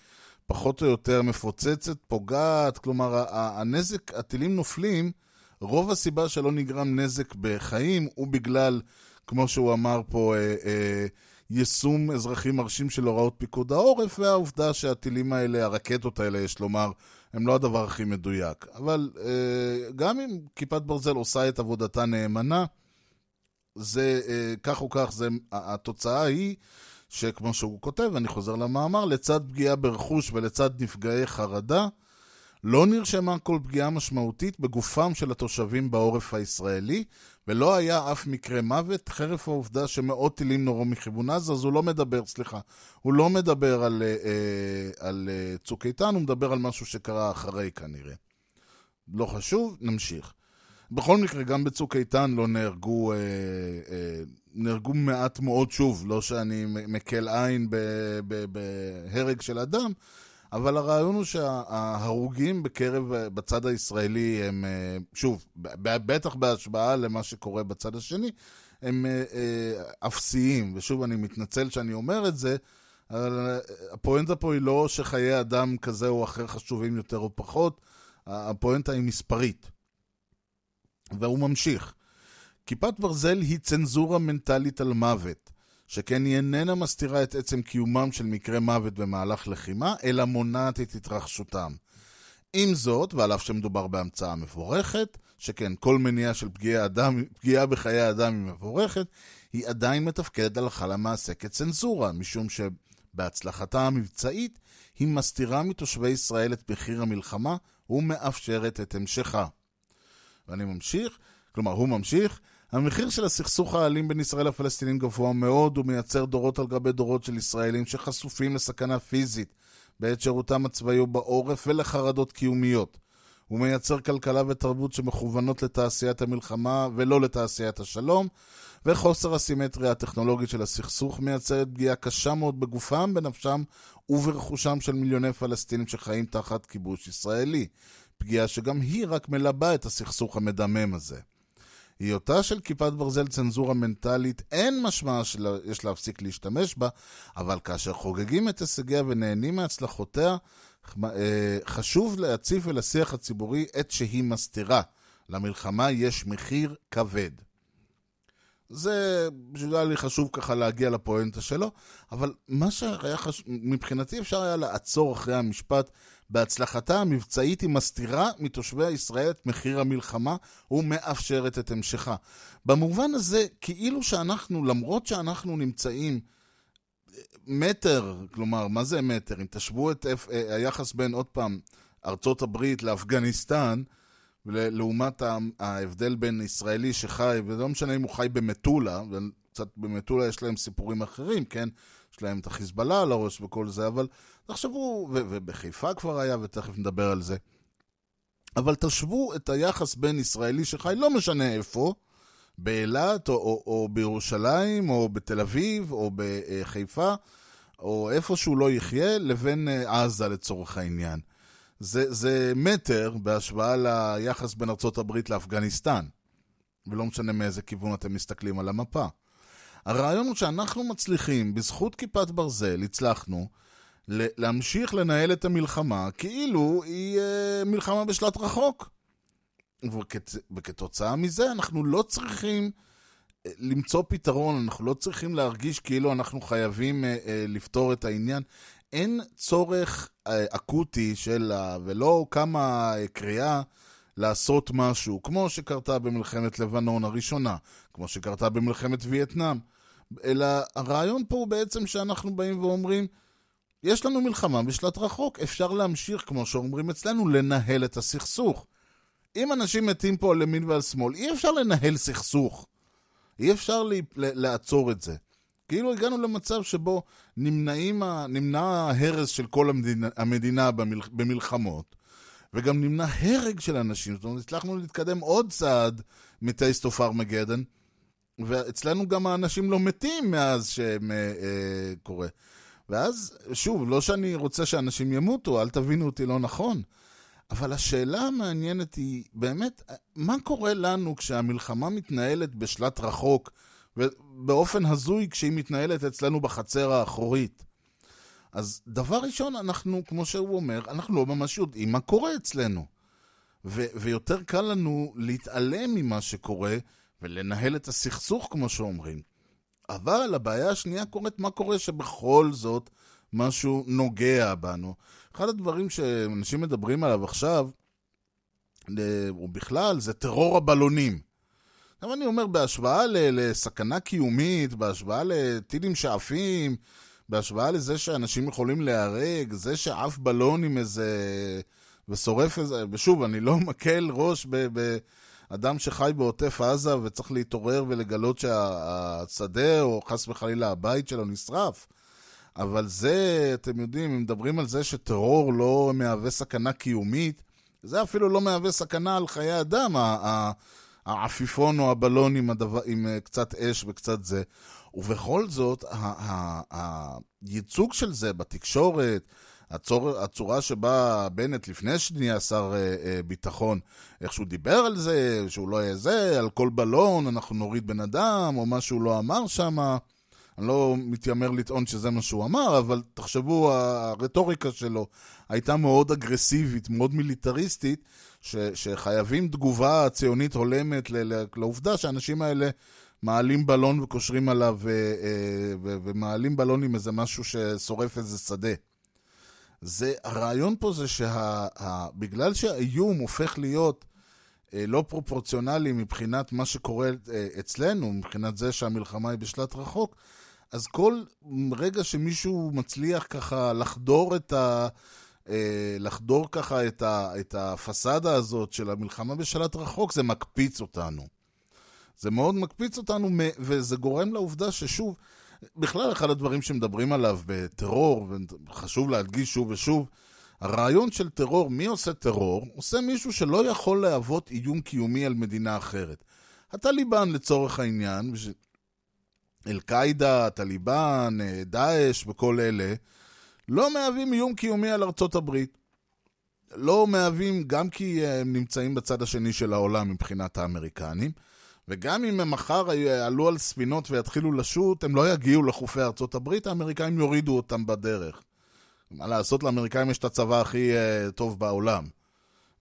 פחות או יותר מפוצצת, פוגעת, כלומר, הנזק, הטילים נופלים, רוב הסיבה שלא נגרם נזק בחיים הוא בגלל, כמו שהוא אמר פה, אה, אה, יישום אזרחי מרשים של הוראות פיקוד העורף, והעובדה שהטילים האלה, הרקטות האלה, יש לומר, הם לא הדבר הכי מדויק. אבל אה, גם אם כיפת ברזל עושה את עבודתה נאמנה, זה אה, כך או כך, זה, התוצאה היא שכמו שהוא כותב, אני חוזר למאמר, לצד פגיעה ברכוש ולצד נפגעי חרדה, לא נרשמה כל פגיעה משמעותית בגופם של התושבים בעורף הישראלי, ולא היה אף מקרה מוות, חרף העובדה שמאות טילים נורו מכיוון עזה, אז הוא לא מדבר, סליחה, הוא לא מדבר על, אה, אה על אה, צוק איתן, הוא מדבר על משהו שקרה אחרי כנראה. לא חשוב, נמשיך. בכל מקרה, גם בצוק איתן לא נהרגו, אה, אה, נהרגו מעט מאוד, שוב, לא שאני מקל עין בהרג של אדם, אבל הרעיון הוא שההרוגים בקרב, בצד הישראלי הם, אה, שוב, בטח בהשוואה למה שקורה בצד השני, הם אה, אה, אפסיים. ושוב, אני מתנצל שאני אומר את זה, אבל הפואנטה פה היא לא שחיי אדם כזה או אחר חשובים יותר או פחות, הפואנטה היא מספרית. והוא ממשיך. כיפת ברזל היא צנזורה מנטלית על מוות. שכן היא איננה מסתירה את עצם קיומם של מקרי מוות במהלך לחימה, אלא מונעת את התרחשותם. עם זאת, ועל אף שמדובר בהמצאה מבורכת, שכן כל מניעה של פגיעה, אדם, פגיעה בחיי אדם היא מבורכת, היא עדיין מתפקדת הלכה למעשה כצנזורה, משום שבהצלחתה המבצעית היא מסתירה מתושבי ישראל את מחיר המלחמה ומאפשרת את המשכה. ואני ממשיך, כלומר, הוא ממשיך, המחיר של הסכסוך האלים בין ישראל לפלסטינים גבוה מאוד, ומייצר דורות על גבי דורות של ישראלים שחשופים לסכנה פיזית בעת שירותם הצבאי או בעורף ולחרדות קיומיות. הוא מייצר כלכלה ותרבות שמכוונות לתעשיית המלחמה ולא לתעשיית השלום, וחוסר הסימטריה הטכנולוגית של הסכסוך מייצרת פגיעה קשה מאוד בגופם, בנפשם וברכושם של מיליוני פלסטינים שחיים תחת כיבוש ישראלי. פגיעה שגם היא רק מלבה את הסכסוך המדמם הזה. היותה של כיפת ברזל צנזורה מנטלית אין משמע שיש להפסיק להשתמש בה, אבל כאשר חוגגים את הישגיה ונהנים מהצלחותיה, אה, חשוב להציף אל השיח הציבורי את שהיא מסתירה. למלחמה יש מחיר כבד. זה בשביל לי חשוב ככה להגיע לפואנטה שלו, אבל מה שהיה חשוב, מבחינתי אפשר היה לעצור אחרי המשפט בהצלחתה המבצעית היא מסתירה מתושבי ישראל את מחיר המלחמה ומאפשרת את המשכה. במובן הזה, כאילו שאנחנו, למרות שאנחנו נמצאים מטר, כלומר, מה זה מטר? אם תשוו את היחס בין, עוד פעם, ארצות הברית לאפגניסטן, לעומת ההבדל בין ישראלי שחי, ולא משנה אם הוא חי במטולה, וקצת במטולה יש להם סיפורים אחרים, כן? להם את החיזבאללה על הראש וכל זה, אבל תחשבו, ו- ובחיפה כבר היה, ותכף נדבר על זה. אבל תשוו את היחס בין ישראלי שחי, לא משנה איפה, באילת, או, או, או בירושלים, או בתל אביב, או בחיפה, או איפה שהוא לא יחיה, לבין אה, עזה לצורך העניין. זה, זה מטר בהשוואה ליחס בין הברית לאפגניסטן. ולא משנה מאיזה כיוון אתם מסתכלים על המפה. הרעיון הוא שאנחנו מצליחים, בזכות כיפת ברזל, הצלחנו להמשיך לנהל את המלחמה כאילו היא אה, מלחמה בשלט רחוק. וכת, וכתוצאה מזה אנחנו לא צריכים אה, למצוא פתרון, אנחנו לא צריכים להרגיש כאילו אנחנו חייבים אה, אה, לפתור את העניין. אין צורך אה, אקוטי של, ה- ולא כמה אה, קריאה לעשות משהו, כמו שקרתה במלחמת לבנון הראשונה, כמו שקרתה במלחמת וייטנאם. אלא הרעיון פה הוא בעצם שאנחנו באים ואומרים, יש לנו מלחמה בשלט רחוק, אפשר להמשיך, כמו שאומרים אצלנו, לנהל את הסכסוך. אם אנשים מתים פה על ימין ועל שמאל, אי אפשר לנהל סכסוך. אי אפשר לי, לעצור את זה. כאילו הגענו למצב שבו נמנע ההרס של כל המדינה, המדינה במל, במלחמות, וגם נמנע הרג של אנשים. זאת אומרת, הצלחנו להתקדם עוד צעד מטייסט אוף ארמגדן, ואצלנו גם האנשים לא מתים מאז שהם אה, אה, קורה. ואז, שוב, לא שאני רוצה שאנשים ימותו, אל תבינו אותי לא נכון, אבל השאלה המעניינת היא, באמת, מה קורה לנו כשהמלחמה מתנהלת בשלט רחוק, ובאופן הזוי כשהיא מתנהלת אצלנו בחצר האחורית? אז דבר ראשון, אנחנו, כמו שהוא אומר, אנחנו לא ממש יודעים מה קורה אצלנו. ו- ויותר קל לנו להתעלם ממה שקורה ולנהל את הסכסוך, כמו שאומרים. אבל הבעיה השנייה קורית, מה קורה שבכל זאת משהו נוגע בנו. אחד הדברים שאנשים מדברים עליו עכשיו, אה, ובכלל, זה טרור הבלונים. עכשיו אני אומר, בהשוואה ל- לסכנה קיומית, בהשוואה לטילים שעפים, בהשוואה לזה שאנשים יכולים להיהרג, זה שעף בלון עם איזה... ושורף איזה... ושוב, אני לא מקל ראש ב... ב... אדם שחי בעוטף עזה וצריך להתעורר ולגלות שהשדה או חס וחלילה הבית שלו נשרף. אבל זה, אתם יודעים, אם מדברים על זה שטרור לא מהווה סכנה קיומית, זה אפילו לא מהווה סכנה על חיי אדם, העפיפון או הבלון עם, הדבר, עם אה, קצת אש וקצת זה. ובכל זאת, הייצוג של זה בתקשורת, הצור, הצורה שבה בנט לפני שנהיה שר אה, אה, ביטחון, איך שהוא דיבר על זה, שהוא לא יהיה זה, על כל בלון אנחנו נוריד בן אדם, או מה שהוא לא אמר שם. אני לא מתיימר לטעון שזה מה שהוא אמר, אבל תחשבו, הרטוריקה שלו הייתה מאוד אגרסיבית, מאוד מיליטריסטית, ש, שחייבים תגובה ציונית הולמת לעובדה שהאנשים האלה מעלים בלון וקושרים עליו, אה, ו, ומעלים בלון עם איזה משהו ששורף איזה שדה. זה, הרעיון פה זה שבגלל שהאיום הופך להיות אה, לא פרופורציונלי מבחינת מה שקורה אה, אצלנו, מבחינת זה שהמלחמה היא בשלט רחוק, אז כל רגע שמישהו מצליח ככה לחדור את ה... אה, לחדור ככה את, ה, את הפסאדה הזאת של המלחמה בשלט רחוק, זה מקפיץ אותנו. זה מאוד מקפיץ אותנו, וזה גורם לעובדה ששוב, בכלל אחד הדברים שמדברים עליו בטרור, וחשוב להדגיש שוב ושוב, הרעיון של טרור, מי עושה טרור? עושה מישהו שלא יכול להוות איום קיומי על מדינה אחרת. הטליבן לצורך העניין, אל-קאעידה, הטליבן, דאעש וכל אלה, לא מהווים איום קיומי על ארצות הברית. לא מהווים, גם כי הם נמצאים בצד השני של העולם מבחינת האמריקנים, וגם אם הם מחר יעלו על ספינות ויתחילו לשוט, הם לא יגיעו לחופי ארצות הברית, האמריקאים יורידו אותם בדרך. מה לעשות, לאמריקאים יש את הצבא הכי uh, טוב בעולם.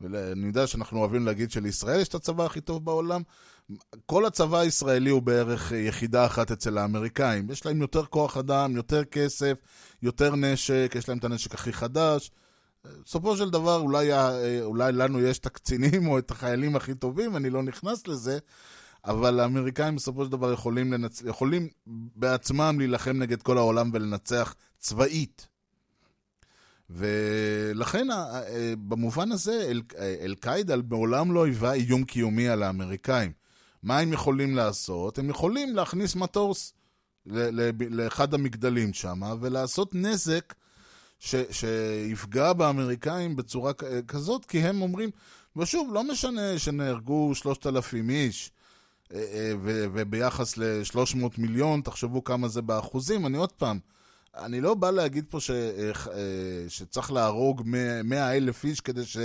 ואני יודע שאנחנו אוהבים להגיד שלישראל יש את הצבא הכי טוב בעולם. כל הצבא הישראלי הוא בערך יחידה אחת אצל האמריקאים. יש להם יותר כוח אדם, יותר כסף, יותר נשק, יש להם את הנשק הכי חדש. בסופו של דבר, אולי, אולי לנו יש את הקצינים או את החיילים הכי טובים, אני לא נכנס לזה, אבל האמריקאים בסופו של דבר יכולים, לנצ... יכולים בעצמם להילחם נגד כל העולם ולנצח צבאית. ולכן, ה- ה- במובן הזה, אל- אל-קאעידה מעולם לא היווה איום קיומי על האמריקאים. מה הם יכולים לעשות? הם יכולים להכניס מטוס לאחד המגדלים שם ולעשות נזק ש- שיפגע באמריקאים בצורה כזאת, כי הם אומרים, ושוב, לא משנה שנהרגו שלושת אלפים איש, אה, אה, ו- וביחס ל-300 מיליון, תחשבו כמה זה באחוזים. אני עוד פעם, אני לא בא להגיד פה ש, אה, אה, שצריך להרוג 100 אלף איש כדי ש,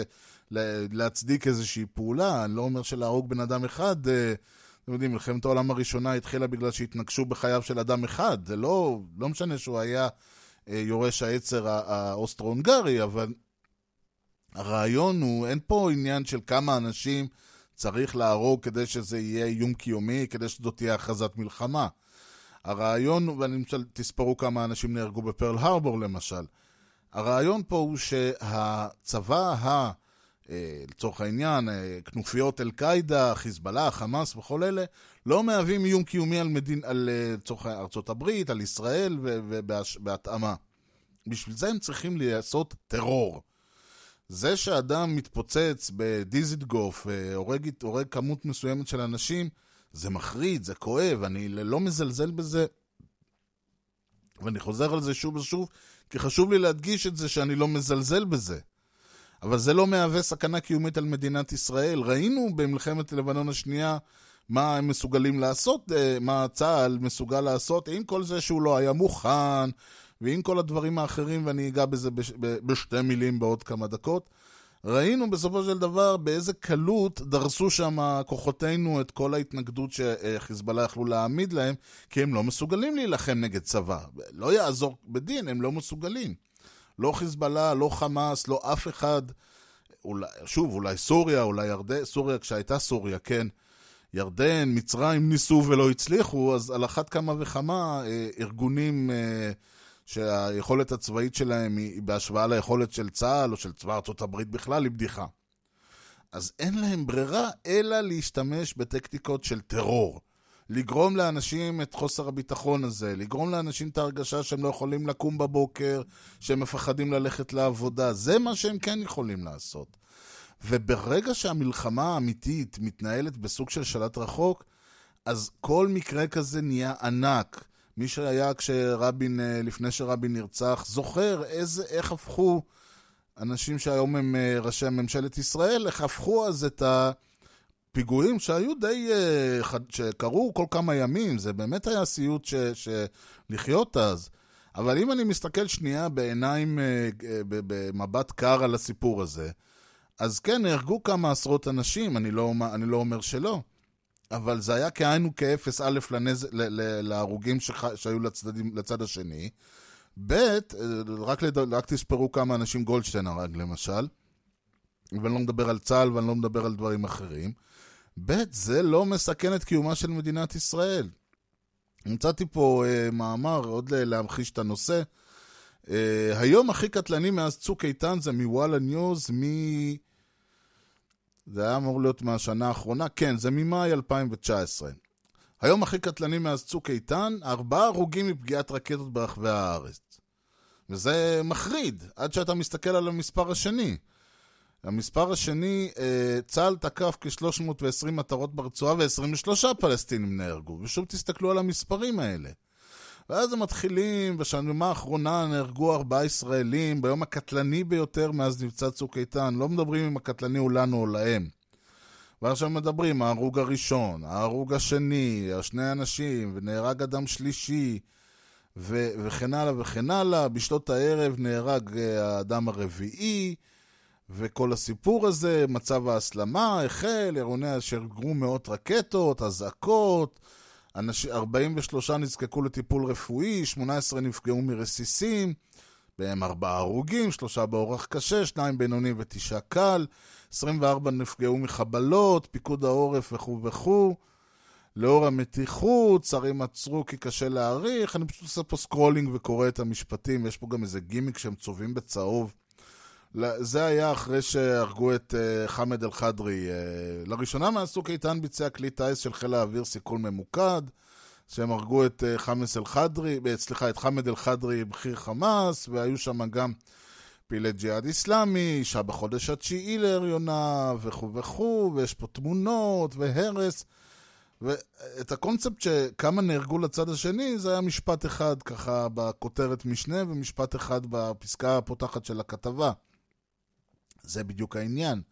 לה- להצדיק איזושהי פעולה. אני לא אומר שלהרוג בן אדם אחד, אה, אתם יודעים, מלחמת העולם הראשונה התחילה בגלל שהתנגשו בחייו של אדם אחד. זה לא, לא משנה שהוא היה אה, יורש העצר האוסטרו-הונגרי, אבל הרעיון הוא, אין פה עניין של כמה אנשים צריך להרוג כדי שזה יהיה איום קיומי, כדי שזאת תהיה הכרזת מלחמה. הרעיון, ואני למשל, תספרו כמה אנשים נהרגו בפרל הרבור למשל. הרעיון פה הוא שהצבא, ה, אה, לצורך העניין, אה, כנופיות אל-קאעידה, חיזבאללה, חמאס וכל אלה, לא מהווים איום קיומי על, מדין, על אה, לצורך ארצות הברית, על ישראל ובהתאמה. בשביל זה הם צריכים לעשות טרור. זה שאדם מתפוצץ בדיזיטגוף, אה, הורג, כמות מסוימת של אנשים, זה מחריד, זה כואב, אני לא מזלזל בזה, ואני חוזר על זה שוב ושוב, כי חשוב לי להדגיש את זה שאני לא מזלזל בזה. אבל זה לא מהווה סכנה קיומית על מדינת ישראל. ראינו במלחמת לבנון השנייה מה הם מסוגלים לעשות, אה, מה צה"ל מסוגל לעשות, עם כל זה שהוא לא היה מוכן, ועם כל הדברים האחרים, ואני אגע בזה בש, בשתי מילים בעוד כמה דקות. ראינו בסופו של דבר באיזה קלות דרסו שם כוחותינו את כל ההתנגדות שחיזבאללה יכלו להעמיד להם, כי הם לא מסוגלים להילחם נגד צבא. לא יעזור בדין, הם לא מסוגלים. לא חיזבאללה, לא חמאס, לא אף אחד. אולי, שוב, אולי סוריה, אולי ירדן, סוריה כשהייתה סוריה, כן. ירדן, מצרים ניסו ולא הצליחו, אז על אחת כמה וכמה אה, ארגונים אה, שהיכולת הצבאית שלהם היא בהשוואה ליכולת של צה"ל או של צבא ארצות הברית בכלל היא בדיחה. אז אין להם ברירה אלא להשתמש בטקטיקות של טרור. לגרום לאנשים את חוסר הביטחון הזה, לגרום לאנשים את ההרגשה שהם לא יכולים לקום בבוקר, שהם מפחדים ללכת לעבודה. זה מה שהם כן יכולים לעשות. וברגע שהמלחמה האמיתית מתנהלת בסוג של שלט רחוק, אז כל מקרה כזה נהיה ענק. מי שהיה כשרבין, לפני שרבין נרצח, זוכר איזה, איך הפכו אנשים שהיום הם ראשי ממשלת ישראל, איך הפכו אז את הפיגועים שהיו די, שקרו כל כמה ימים, זה באמת היה סיוט ש, ש, לחיות אז. אבל אם אני מסתכל שנייה בעיניים, במבט קר על הסיפור הזה, אז כן, נהרגו כמה עשרות אנשים, אני לא, אני לא אומר שלא. אבל זה היה כאין וכאפס, א', לנז... להרוגים שח... שהיו לצדדים, לצד השני, ב', רק, לד... רק תספרו כמה אנשים גולדשטיין הרג למשל, ואני לא מדבר על צה"ל ואני לא מדבר על דברים אחרים, ב', זה לא מסכן את קיומה של מדינת ישראל. מצאתי פה uh, מאמר, עוד להמחיש את הנושא. Uh, היום הכי קטלני מאז צוק איתן זה מוואלה ניוז, מ... זה היה אמור להיות מהשנה האחרונה, כן, זה ממאי 2019. היום הכי קטלני מאז צוק איתן, ארבעה הרוגים מפגיעת רקטות ברחבי הארץ. וזה מחריד, עד שאתה מסתכל על המספר השני. המספר השני, צה"ל תקף כ-320 מטרות ברצועה ו-23 פלסטינים נהרגו. ושוב תסתכלו על המספרים האלה. ואז הם מתחילים, בשנה האחרונה נהרגו ארבעה ישראלים, ביום הקטלני ביותר מאז מבצע צוק איתן. לא מדברים אם הקטלני הוא לנו או להם. ועכשיו מדברים, ההרוג הראשון, ההרוג השני, שני אנשים, ונהרג אדם שלישי, ו- וכן הלאה וכן הלאה. בשעות הערב נהרג האדם הרביעי, וכל הסיפור הזה, מצב ההסלמה החל, אירוני אשר גרו מאות רקטות, אזעקות, 43 נזקקו לטיפול רפואי, 18 נפגעו מרסיסים, בהם 4 הרוגים, 3 באורח קשה, 2 בינוני ו-9 קל, 24 נפגעו מחבלות, פיקוד העורף וכו' וכו'. לאור המתיחות, שרים עצרו כי קשה להעריך, אני פשוט עושה פה scrolling וקורא את המשפטים, יש פה גם איזה גימיק שהם צובעים בצהוב. זה היה אחרי שהרגו את אה, חמד אל-חדרי. אה, לראשונה מהסוג איתן ביצע כלי טיס של חיל האוויר סיכול ממוקד, שהם הרגו את אה, חמאס אל-חדרי, סליחה, את חמד אל-חדרי, בכיר חמאס, והיו שם גם פעילי ג'יהאד איסלאמי, אישה בחודש התשיעי להריונה, וכו' וכו', ויש פה תמונות והרס. ואת הקונספט שכמה נהרגו לצד השני, זה היה משפט אחד ככה בכותרת משנה, ומשפט אחד בפסקה הפותחת של הכתבה. זה בדיוק העניין.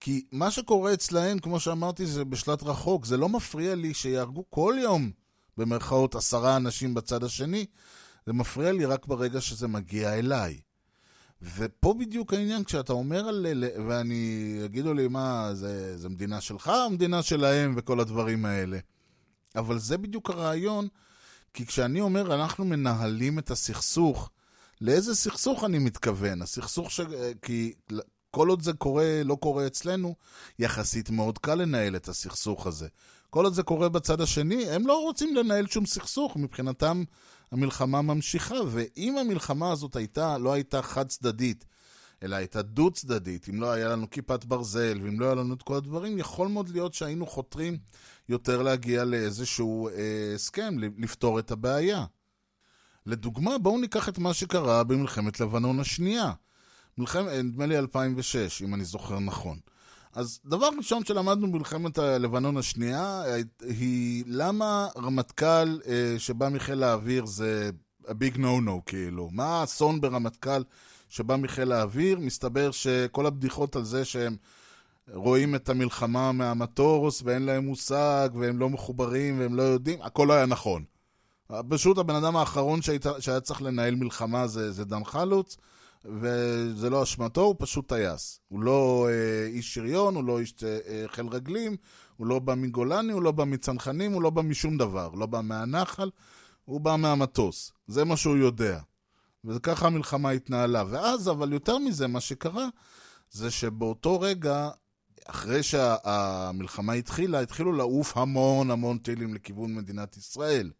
כי מה שקורה אצלהם, כמו שאמרתי, זה בשלט רחוק. זה לא מפריע לי שיהרגו כל יום, במרכאות, עשרה אנשים בצד השני. זה מפריע לי רק ברגע שזה מגיע אליי. ופה בדיוק העניין, כשאתה אומר על... ואני... יגידו לי, מה, זה, זה מדינה שלך או מדינה שלהם וכל הדברים האלה. אבל זה בדיוק הרעיון, כי כשאני אומר, אנחנו מנהלים את הסכסוך, לאיזה סכסוך אני מתכוון? הסכסוך ש... כי כל עוד זה קורה, לא קורה אצלנו, יחסית מאוד קל לנהל את הסכסוך הזה. כל עוד זה קורה בצד השני, הם לא רוצים לנהל שום סכסוך, מבחינתם המלחמה ממשיכה, ואם המלחמה הזאת הייתה, לא הייתה חד צדדית, אלא הייתה דו צדדית, אם לא היה לנו כיפת ברזל, ואם לא היה לנו את כל הדברים, יכול מאוד להיות שהיינו חותרים יותר להגיע לאיזשהו אה, הסכם, לפתור את הבעיה. לדוגמה, בואו ניקח את מה שקרה במלחמת לבנון השנייה. מלחמת, נדמה לי 2006, אם אני זוכר נכון. אז דבר ראשון שלמדנו במלחמת לבנון השנייה, היא למה רמטכ"ל אה, שבא מחיל האוויר זה a big no-no, כאילו. מה האסון ברמטכ"ל שבא מחיל האוויר? מסתבר שכל הבדיחות על זה שהם רואים את המלחמה מהמטוס ואין להם מושג והם לא מחוברים והם לא יודעים, הכל היה נכון. פשוט הבן אדם האחרון שהיית, שהיה צריך לנהל מלחמה זה, זה דן חלוץ. וזה לא אשמתו, הוא פשוט טייס. הוא לא אה, איש שריון, הוא לא איש אה, חיל רגלים, הוא לא בא מגולני, הוא לא בא מצנחנים, הוא לא בא משום דבר. לא בא מהנחל, הוא בא מהמטוס. זה מה שהוא יודע. וככה המלחמה התנהלה. ואז, אבל יותר מזה, מה שקרה, זה שבאותו רגע, אחרי שהמלחמה התחילה, התחילו לעוף המון המון טילים לכיוון מדינת ישראל.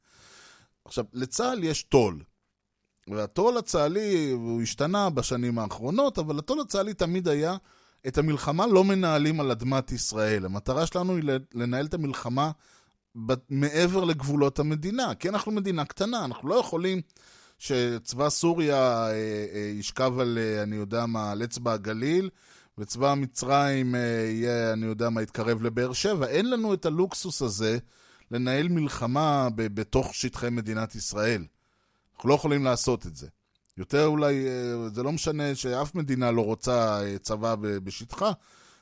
עכשיו, לצה"ל יש טול. והטול הצה"לי, הוא השתנה בשנים האחרונות, אבל הטול הצה"לי תמיד היה, את המלחמה לא מנהלים על אדמת ישראל. המטרה שלנו היא לנהל את המלחמה מעבר לגבולות המדינה, כי אנחנו מדינה קטנה, אנחנו לא יכולים שצבא סוריה אה, אה, ישכב על, אה, אני יודע מה, על אצבע הגליל, וצבא מצרים יהיה, אני יודע מה, יתקרב לבאר שבע. אין לנו את הלוקסוס הזה לנהל מלחמה בתוך שטחי מדינת ישראל. אנחנו לא יכולים לעשות את זה. יותר אולי, אה, זה לא משנה שאף מדינה לא רוצה אה, צבא בשטחה,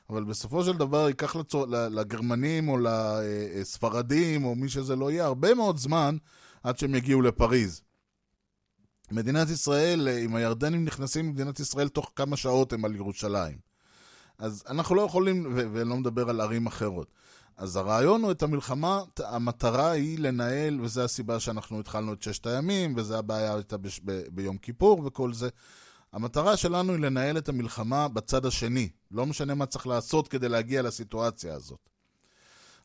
אבל בסופו של דבר ייקח לצור, לגרמנים או לספרדים או מי שזה לא יהיה הרבה מאוד זמן עד שהם יגיעו לפריז. מדינת ישראל, אה, אם הירדנים נכנסים למדינת ישראל, תוך כמה שעות הם על ירושלים. אז אנחנו לא יכולים, ולא מדבר על ערים אחרות. אז הרעיון הוא את המלחמה, המטרה היא לנהל, וזו הסיבה שאנחנו התחלנו את ששת הימים, וזו הבעיה הייתה ב- ב- ביום כיפור וכל זה. המטרה שלנו היא לנהל את המלחמה בצד השני. לא משנה מה צריך לעשות כדי להגיע לסיטואציה הזאת.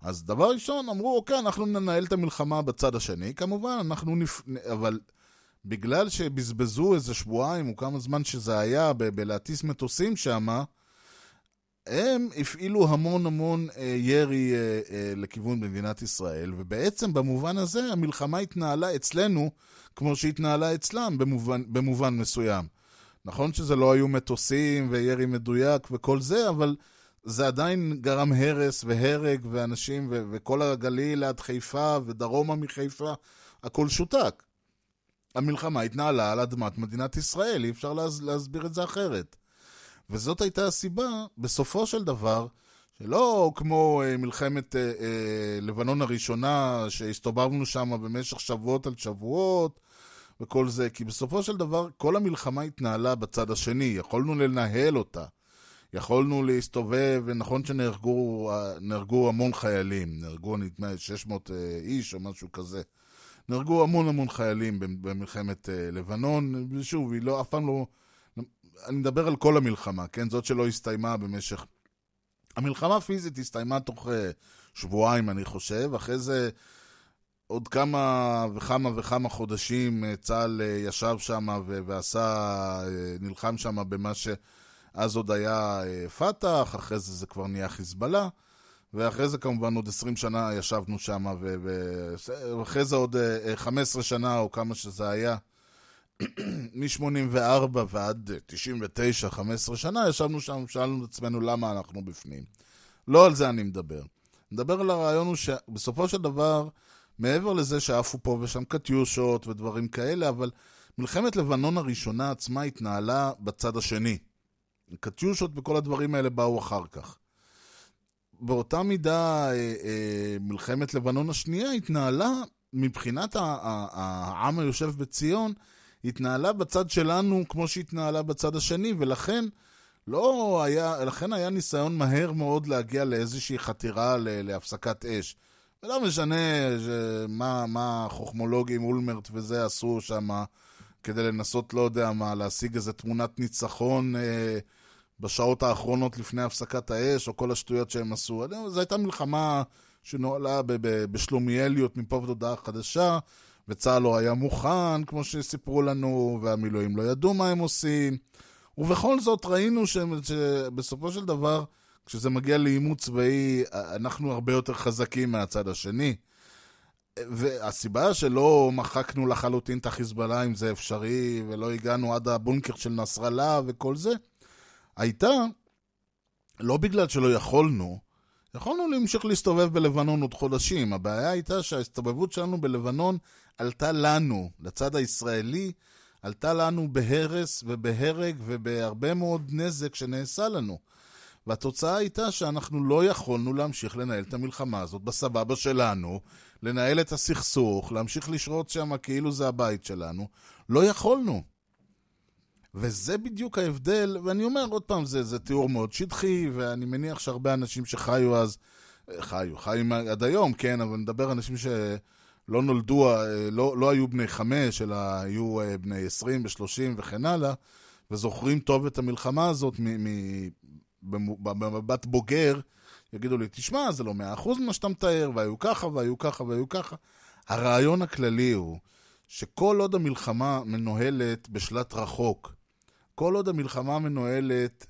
אז דבר ראשון, אמרו, אוקיי, אנחנו ננהל את המלחמה בצד השני. כמובן, אנחנו נפ... אבל בגלל שבזבזו איזה שבועיים או כמה זמן שזה היה ב- בלהטיס מטוסים שמה, הם הפעילו המון המון אה, ירי אה, אה, לכיוון מדינת ישראל, ובעצם במובן הזה המלחמה התנהלה אצלנו כמו שהתנהלה אצלם במובן, במובן מסוים. נכון שזה לא היו מטוסים וירי מדויק וכל זה, אבל זה עדיין גרם הרס והרג ואנשים ו- וכל הגליל עד חיפה ודרומה מחיפה, הכל שותק. המלחמה התנהלה על אדמת מדינת ישראל, אי אפשר להס- להסביר את זה אחרת. וזאת הייתה הסיבה, בסופו של דבר, שלא כמו אה, מלחמת אה, אה, לבנון הראשונה, שהסתובבנו שם במשך שבועות על שבועות וכל זה, כי בסופו של דבר כל המלחמה התנהלה בצד השני, יכולנו לנהל אותה. יכולנו להסתובב, ונכון שנהרגו נהרגו המון חיילים, נהרגו נדמה 600 אה, איש או משהו כזה. נהרגו המון המון חיילים במלחמת אה, לבנון, ושוב, היא לא, אף פעם לא... אני מדבר על כל המלחמה, כן? זאת שלא הסתיימה במשך... המלחמה הפיזית הסתיימה תוך uh, שבועיים, אני חושב. אחרי זה עוד כמה וכמה וכמה חודשים uh, צה"ל uh, ישב שם ועשה, נלחם שם במה שאז עוד היה פת"ח, אחרי זה זה כבר נהיה חיזבאללה. ואחרי זה כמובן עוד 20 שנה ישבנו שם, ואחרי זה עוד 15 שנה או כמה שזה היה, מ-84 ועד 99, 15 שנה, ישבנו שם, שאלנו את עצמנו למה אנחנו בפנים. לא על זה אני מדבר. מדבר על הרעיון הוא שבסופו של דבר, מעבר לזה שעפו פה ושם קטיושות ודברים כאלה, אבל מלחמת לבנון הראשונה עצמה התנהלה בצד השני. קטיושות וכל הדברים האלה באו אחר כך. באותה מידה, אה, אה, מלחמת לבנון השנייה התנהלה, מבחינת העם היושב בציון, התנהלה בצד שלנו כמו שהתנהלה בצד השני, ולכן לא היה, לכן היה ניסיון מהר מאוד להגיע לאיזושהי חתירה להפסקת אש. ולא משנה מה, מה החוכמולוגים, אולמרט וזה עשו שם כדי לנסות, לא יודע מה, להשיג איזה תמונת ניצחון אה, בשעות האחרונות לפני הפסקת האש, או כל השטויות שהם עשו. זו הייתה מלחמה שנוהלה בשלומיאליות מפה ועד הודעה חדשה, וצה"ל לא היה מוכן, כמו שסיפרו לנו, והמילואים לא ידעו מה הם עושים. ובכל זאת ראינו שבסופו של דבר, כשזה מגיע לעימות צבאי, אנחנו הרבה יותר חזקים מהצד השני. והסיבה שלא מחקנו לחלוטין את החיזבאללה, אם זה אפשרי, ולא הגענו עד הבונקר של נסראללה וכל זה, הייתה לא בגלל שלא יכולנו, יכולנו להמשיך להסתובב בלבנון עוד חודשים. הבעיה הייתה שההסתובבות שלנו בלבנון עלתה לנו, לצד הישראלי, עלתה לנו בהרס ובהרג ובהרבה מאוד נזק שנעשה לנו. והתוצאה הייתה שאנחנו לא יכולנו להמשיך לנהל את המלחמה הזאת בסבבה שלנו, לנהל את הסכסוך, להמשיך לשרות שם כאילו זה הבית שלנו. לא יכולנו. וזה בדיוק ההבדל, ואני אומר עוד פעם, זה, זה תיאור מאוד שטחי, ואני מניח שהרבה אנשים שחיו אז, חיו, חיים עד היום, כן, אבל נדבר אנשים שלא נולדו, לא, לא היו בני חמש, אלא היו אה, בני עשרים ושלושים וכן הלאה, וזוכרים טוב את המלחמה הזאת במבט בוגר, יגידו לי, תשמע, זה לא מאה אחוז ממה שאתה מתאר, והיו ככה, והיו ככה, והיו ככה. הרעיון הכללי הוא שכל עוד המלחמה מנוהלת בשלט רחוק, כל עוד המלחמה מנוהלת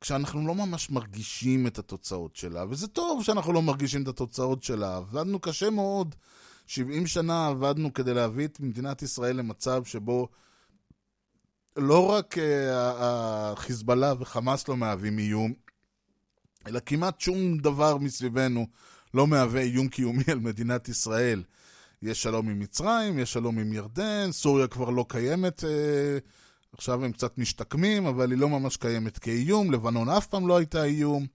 כשאנחנו לא ממש מרגישים את התוצאות שלה, וזה טוב שאנחנו לא מרגישים את התוצאות שלה, עבדנו קשה מאוד, 70 שנה עבדנו כדי להביא את מדינת ישראל למצב שבו לא רק uh, החיזבאללה וחמאס לא מהווים איום, אלא כמעט שום דבר מסביבנו לא מהווה איום קיומי על מדינת ישראל. יש שלום עם מצרים, יש שלום עם ירדן, סוריה כבר לא קיימת, אה, עכשיו הם קצת משתקמים, אבל היא לא ממש קיימת כאיום, לבנון אף פעם לא הייתה איום.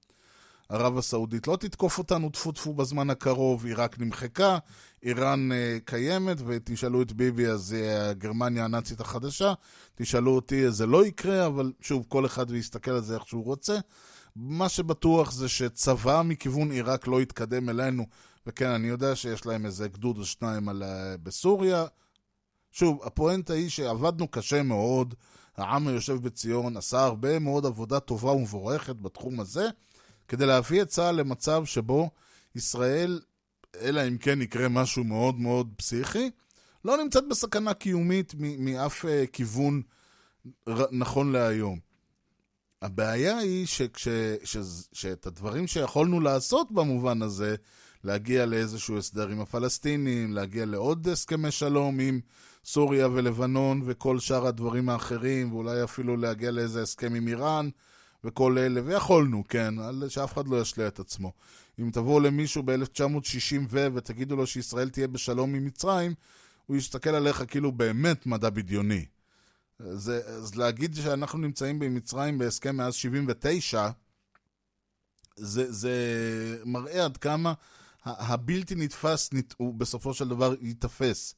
ערב הסעודית לא תתקוף אותנו טפו טפו בזמן הקרוב, עיראק נמחקה, איראן uh, קיימת, ותשאלו את ביבי, אז uh, גרמניה הנאצית החדשה, תשאלו אותי, זה לא יקרה, אבל שוב, כל אחד יסתכל על זה איך שהוא רוצה. מה שבטוח זה שצבא מכיוון עיראק לא יתקדם אלינו, וכן, אני יודע שיש להם איזה גדוד או שניים על, uh, בסוריה. שוב, הפואנטה היא שעבדנו קשה מאוד, העם היושב בציון עשה הרבה מאוד עבודה טובה ומבורכת בתחום הזה, כדי להביא את צה"ל למצב שבו ישראל, אלא אם כן יקרה משהו מאוד מאוד פסיכי, לא נמצאת בסכנה קיומית מאף uh, כיוון נכון להיום. הבעיה היא שכש, ש, שאת הדברים שיכולנו לעשות במובן הזה, להגיע לאיזשהו הסדר עם הפלסטינים, להגיע לעוד הסכמי שלום עם סוריה ולבנון וכל שאר הדברים האחרים, ואולי אפילו להגיע לאיזה הסכם עם איראן וכל אלה, ויכולנו, כן, שאף אחד לא ישלה את עצמו. אם תבואו למישהו ב-1960 ו... ותגידו לו שישראל תהיה בשלום עם מצרים, הוא יסתכל עליך כאילו באמת מדע בדיוני. זה, אז להגיד שאנחנו נמצאים במצרים בהסכם מאז 79, זה, זה מראה עד כמה הבלתי נתפס הוא בסופו של דבר ייתפס.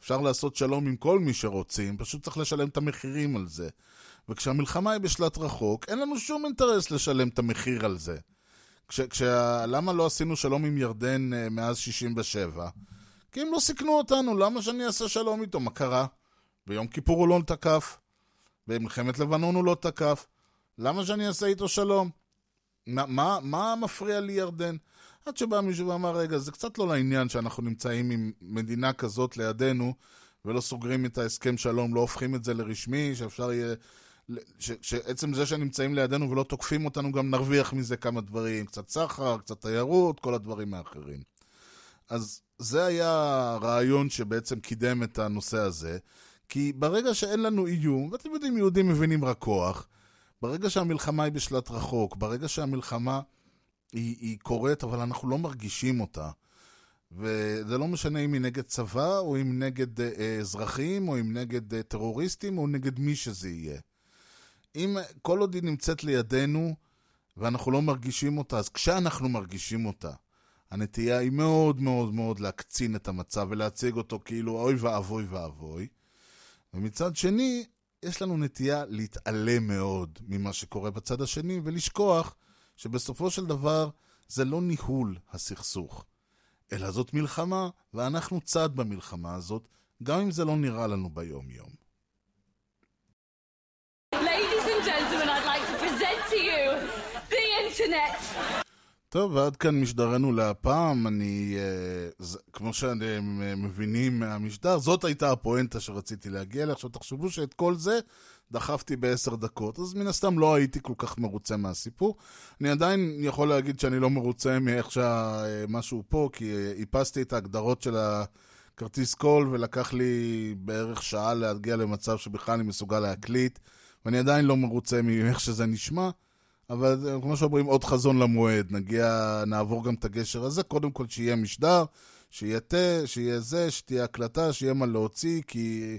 אפשר לעשות שלום עם כל מי שרוצים, פשוט צריך לשלם את המחירים על זה. וכשהמלחמה היא בשלט רחוק, אין לנו שום אינטרס לשלם את המחיר על זה. כש, כש, למה לא עשינו שלום עם ירדן uh, מאז 67? כי הם לא סיכנו אותנו, למה שאני אעשה שלום איתו? מה קרה? ביום כיפור הוא לא תקף, במלחמת לבנון הוא לא תקף. למה שאני אעשה איתו שלום? מה, מה, מה מפריע לי ירדן? עד שבא מישהו ואמר, רגע, זה קצת לא לעניין שאנחנו נמצאים עם מדינה כזאת לידינו, ולא סוגרים את ההסכם שלום, לא הופכים את זה לרשמי, שאפשר יהיה... ש, שעצם זה שנמצאים לידינו ולא תוקפים אותנו, גם נרוויח מזה כמה דברים, קצת סחר, קצת תיירות, כל הדברים האחרים. אז זה היה הרעיון שבעצם קידם את הנושא הזה, כי ברגע שאין לנו איום, ואתם יודעים, יהודים מבינים רק כוח, ברגע שהמלחמה היא בשלט רחוק, ברגע שהמלחמה היא, היא קורית, אבל אנחנו לא מרגישים אותה, וזה לא משנה אם היא נגד צבא, או אם נגד אה, אזרחים, או אם נגד אה, טרוריסטים, או נגד מי שזה יהיה. אם כל עוד היא נמצאת לידינו, ואנחנו לא מרגישים אותה, אז כשאנחנו מרגישים אותה, הנטייה היא מאוד מאוד מאוד להקצין את המצב ולהציג אותו כאילו אוי ואבוי ואבוי. ומצד שני, יש לנו נטייה להתעלם מאוד ממה שקורה בצד השני ולשכוח שבסופו של דבר זה לא ניהול הסכסוך, אלא זאת מלחמה, ואנחנו צד במלחמה הזאת, גם אם זה לא נראה לנו ביום-יום. Internet. טוב, ועד כאן משדרנו להפעם. אני, אה, כמו שאתם אה, מבינים מהמשדר, זאת הייתה הפואנטה שרציתי להגיע אליה. עכשיו תחשבו שאת כל זה דחפתי בעשר דקות, אז מן הסתם לא הייתי כל כך מרוצה מהסיפור. אני עדיין יכול להגיד שאני לא מרוצה מאיך שמשהו פה, כי אה, איפסתי את ההגדרות של הכרטיס קול, ולקח לי בערך שעה להגיע למצב שבכלל אני מסוגל להקליט, ואני עדיין לא מרוצה מאיך שזה נשמע. אבל אה, כמו שאומרים, עוד חזון למועד. נגיע, נעבור גם את הגשר הזה. קודם כל שיהיה משדר, שיהיה תה, שיהיה זה, שתהיה הקלטה, שיהיה מה להוציא, כי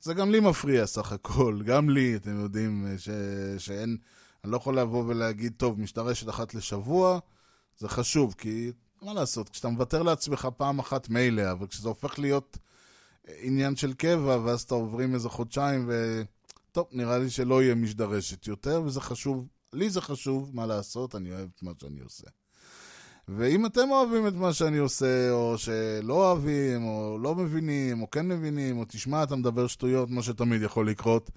זה גם לי מפריע סך הכל. גם לי, אתם יודעים, ש... שאין... אני לא יכול לבוא ולהגיד, טוב, משתרשת אחת לשבוע, זה חשוב, כי מה לעשות, כשאתה מוותר לעצמך פעם אחת מילא, אבל כשזה הופך להיות עניין של קבע, ואז אתה עוברים איזה חודשיים, ו... טוב, נראה לי שלא יהיה משדרשת יותר, וזה חשוב לי זה חשוב, מה לעשות, אני אוהב את מה שאני עושה. ואם אתם אוהבים את מה שאני עושה, או שלא אוהבים, או לא מבינים, או כן מבינים, או תשמע, אתה מדבר שטויות, מה שתמיד יכול לקרות,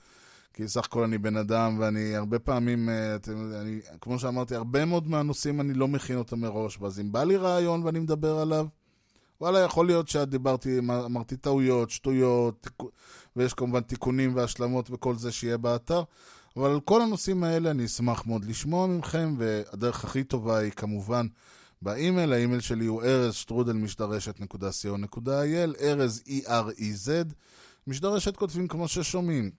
כי סך הכל אני בן אדם, ואני הרבה פעמים, אה, אתם, אני, כמו שאמרתי, הרבה מאוד מהנושאים אני לא מכין אותם מראש, ואז אם בא לי רעיון ואני מדבר עליו, וואלה, יכול להיות שדיברתי, אמרתי טעויות, שטויות. ויש כמובן תיקונים והשלמות וכל זה שיהיה באתר. אבל על כל הנושאים האלה אני אשמח מאוד לשמוע מכם, והדרך הכי טובה היא כמובן באימייל, האימייל שלי הוא ארז שטרודל משדרשת.co.il, ארז E-R-E-Z, משדרשת כותבים כמו ששומעים.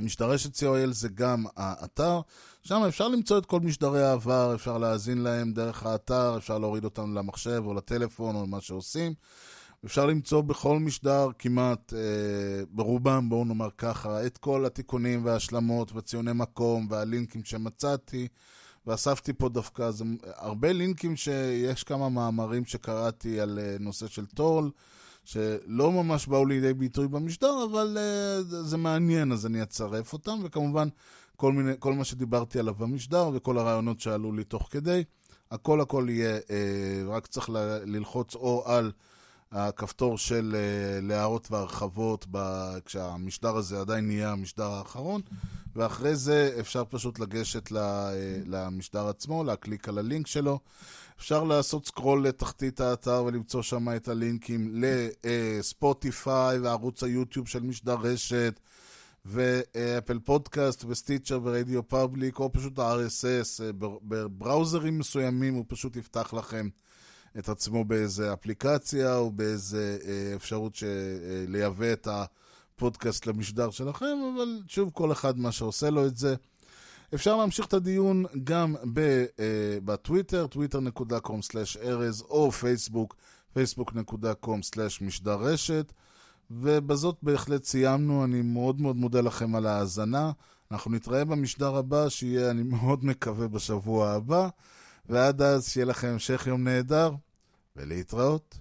משדרשת co.il זה גם האתר, שם אפשר למצוא את כל משדרי העבר, אפשר להאזין להם דרך האתר, אפשר להוריד אותם למחשב או לטלפון או למה שעושים. אפשר למצוא בכל משדר כמעט, אה, ברובם, בואו נאמר ככה, את כל התיקונים וההשלמות וציוני מקום והלינקים שמצאתי, ואספתי פה דווקא אז, הרבה לינקים שיש כמה מאמרים שקראתי על אה, נושא של טול, שלא ממש באו לידי ביטוי במשדר, אבל אה, זה מעניין, אז אני אצרף אותם, וכמובן כל, מיני, כל מה שדיברתי עליו במשדר וכל הרעיונות שעלו לי תוך כדי, הכל הכל יהיה, אה, רק צריך ל- ללחוץ או על... הכפתור של אה, להערות והרחבות. כשהמשדר הזה עדיין נהיה המשדר האחרון, ואחרי זה אפשר פשוט לגשת אה, למשדר עצמו, להקליק על הלינק שלו. אפשר לעשות scroll לתחתית האתר ולמצוא שם את הלינקים לספוטיפיי אה, וערוץ היוטיוב של משדר רשת. ואפל פודקאסט וסטיצ'ר ורדיו פאבליק, או פשוט ה-RSS, בבראוזרים מסוימים הוא פשוט יפתח לכם את עצמו באיזה אפליקציה או באיזה אה, אפשרות אה, לייבא את הפודקאסט למשדר שלכם, אבל שוב, כל אחד מה שעושה לו את זה. אפשר להמשיך את הדיון גם אה, בטוויטר, twitter.com/ארז, או פייסבוק, facebook.com/משדר רשת. ובזאת בהחלט סיימנו, אני מאוד מאוד מודה לכם על ההאזנה. אנחנו נתראה במשדר הבא, שיהיה, אני מאוד מקווה, בשבוע הבא. ועד אז, שיהיה לכם המשך יום נהדר, ולהתראות.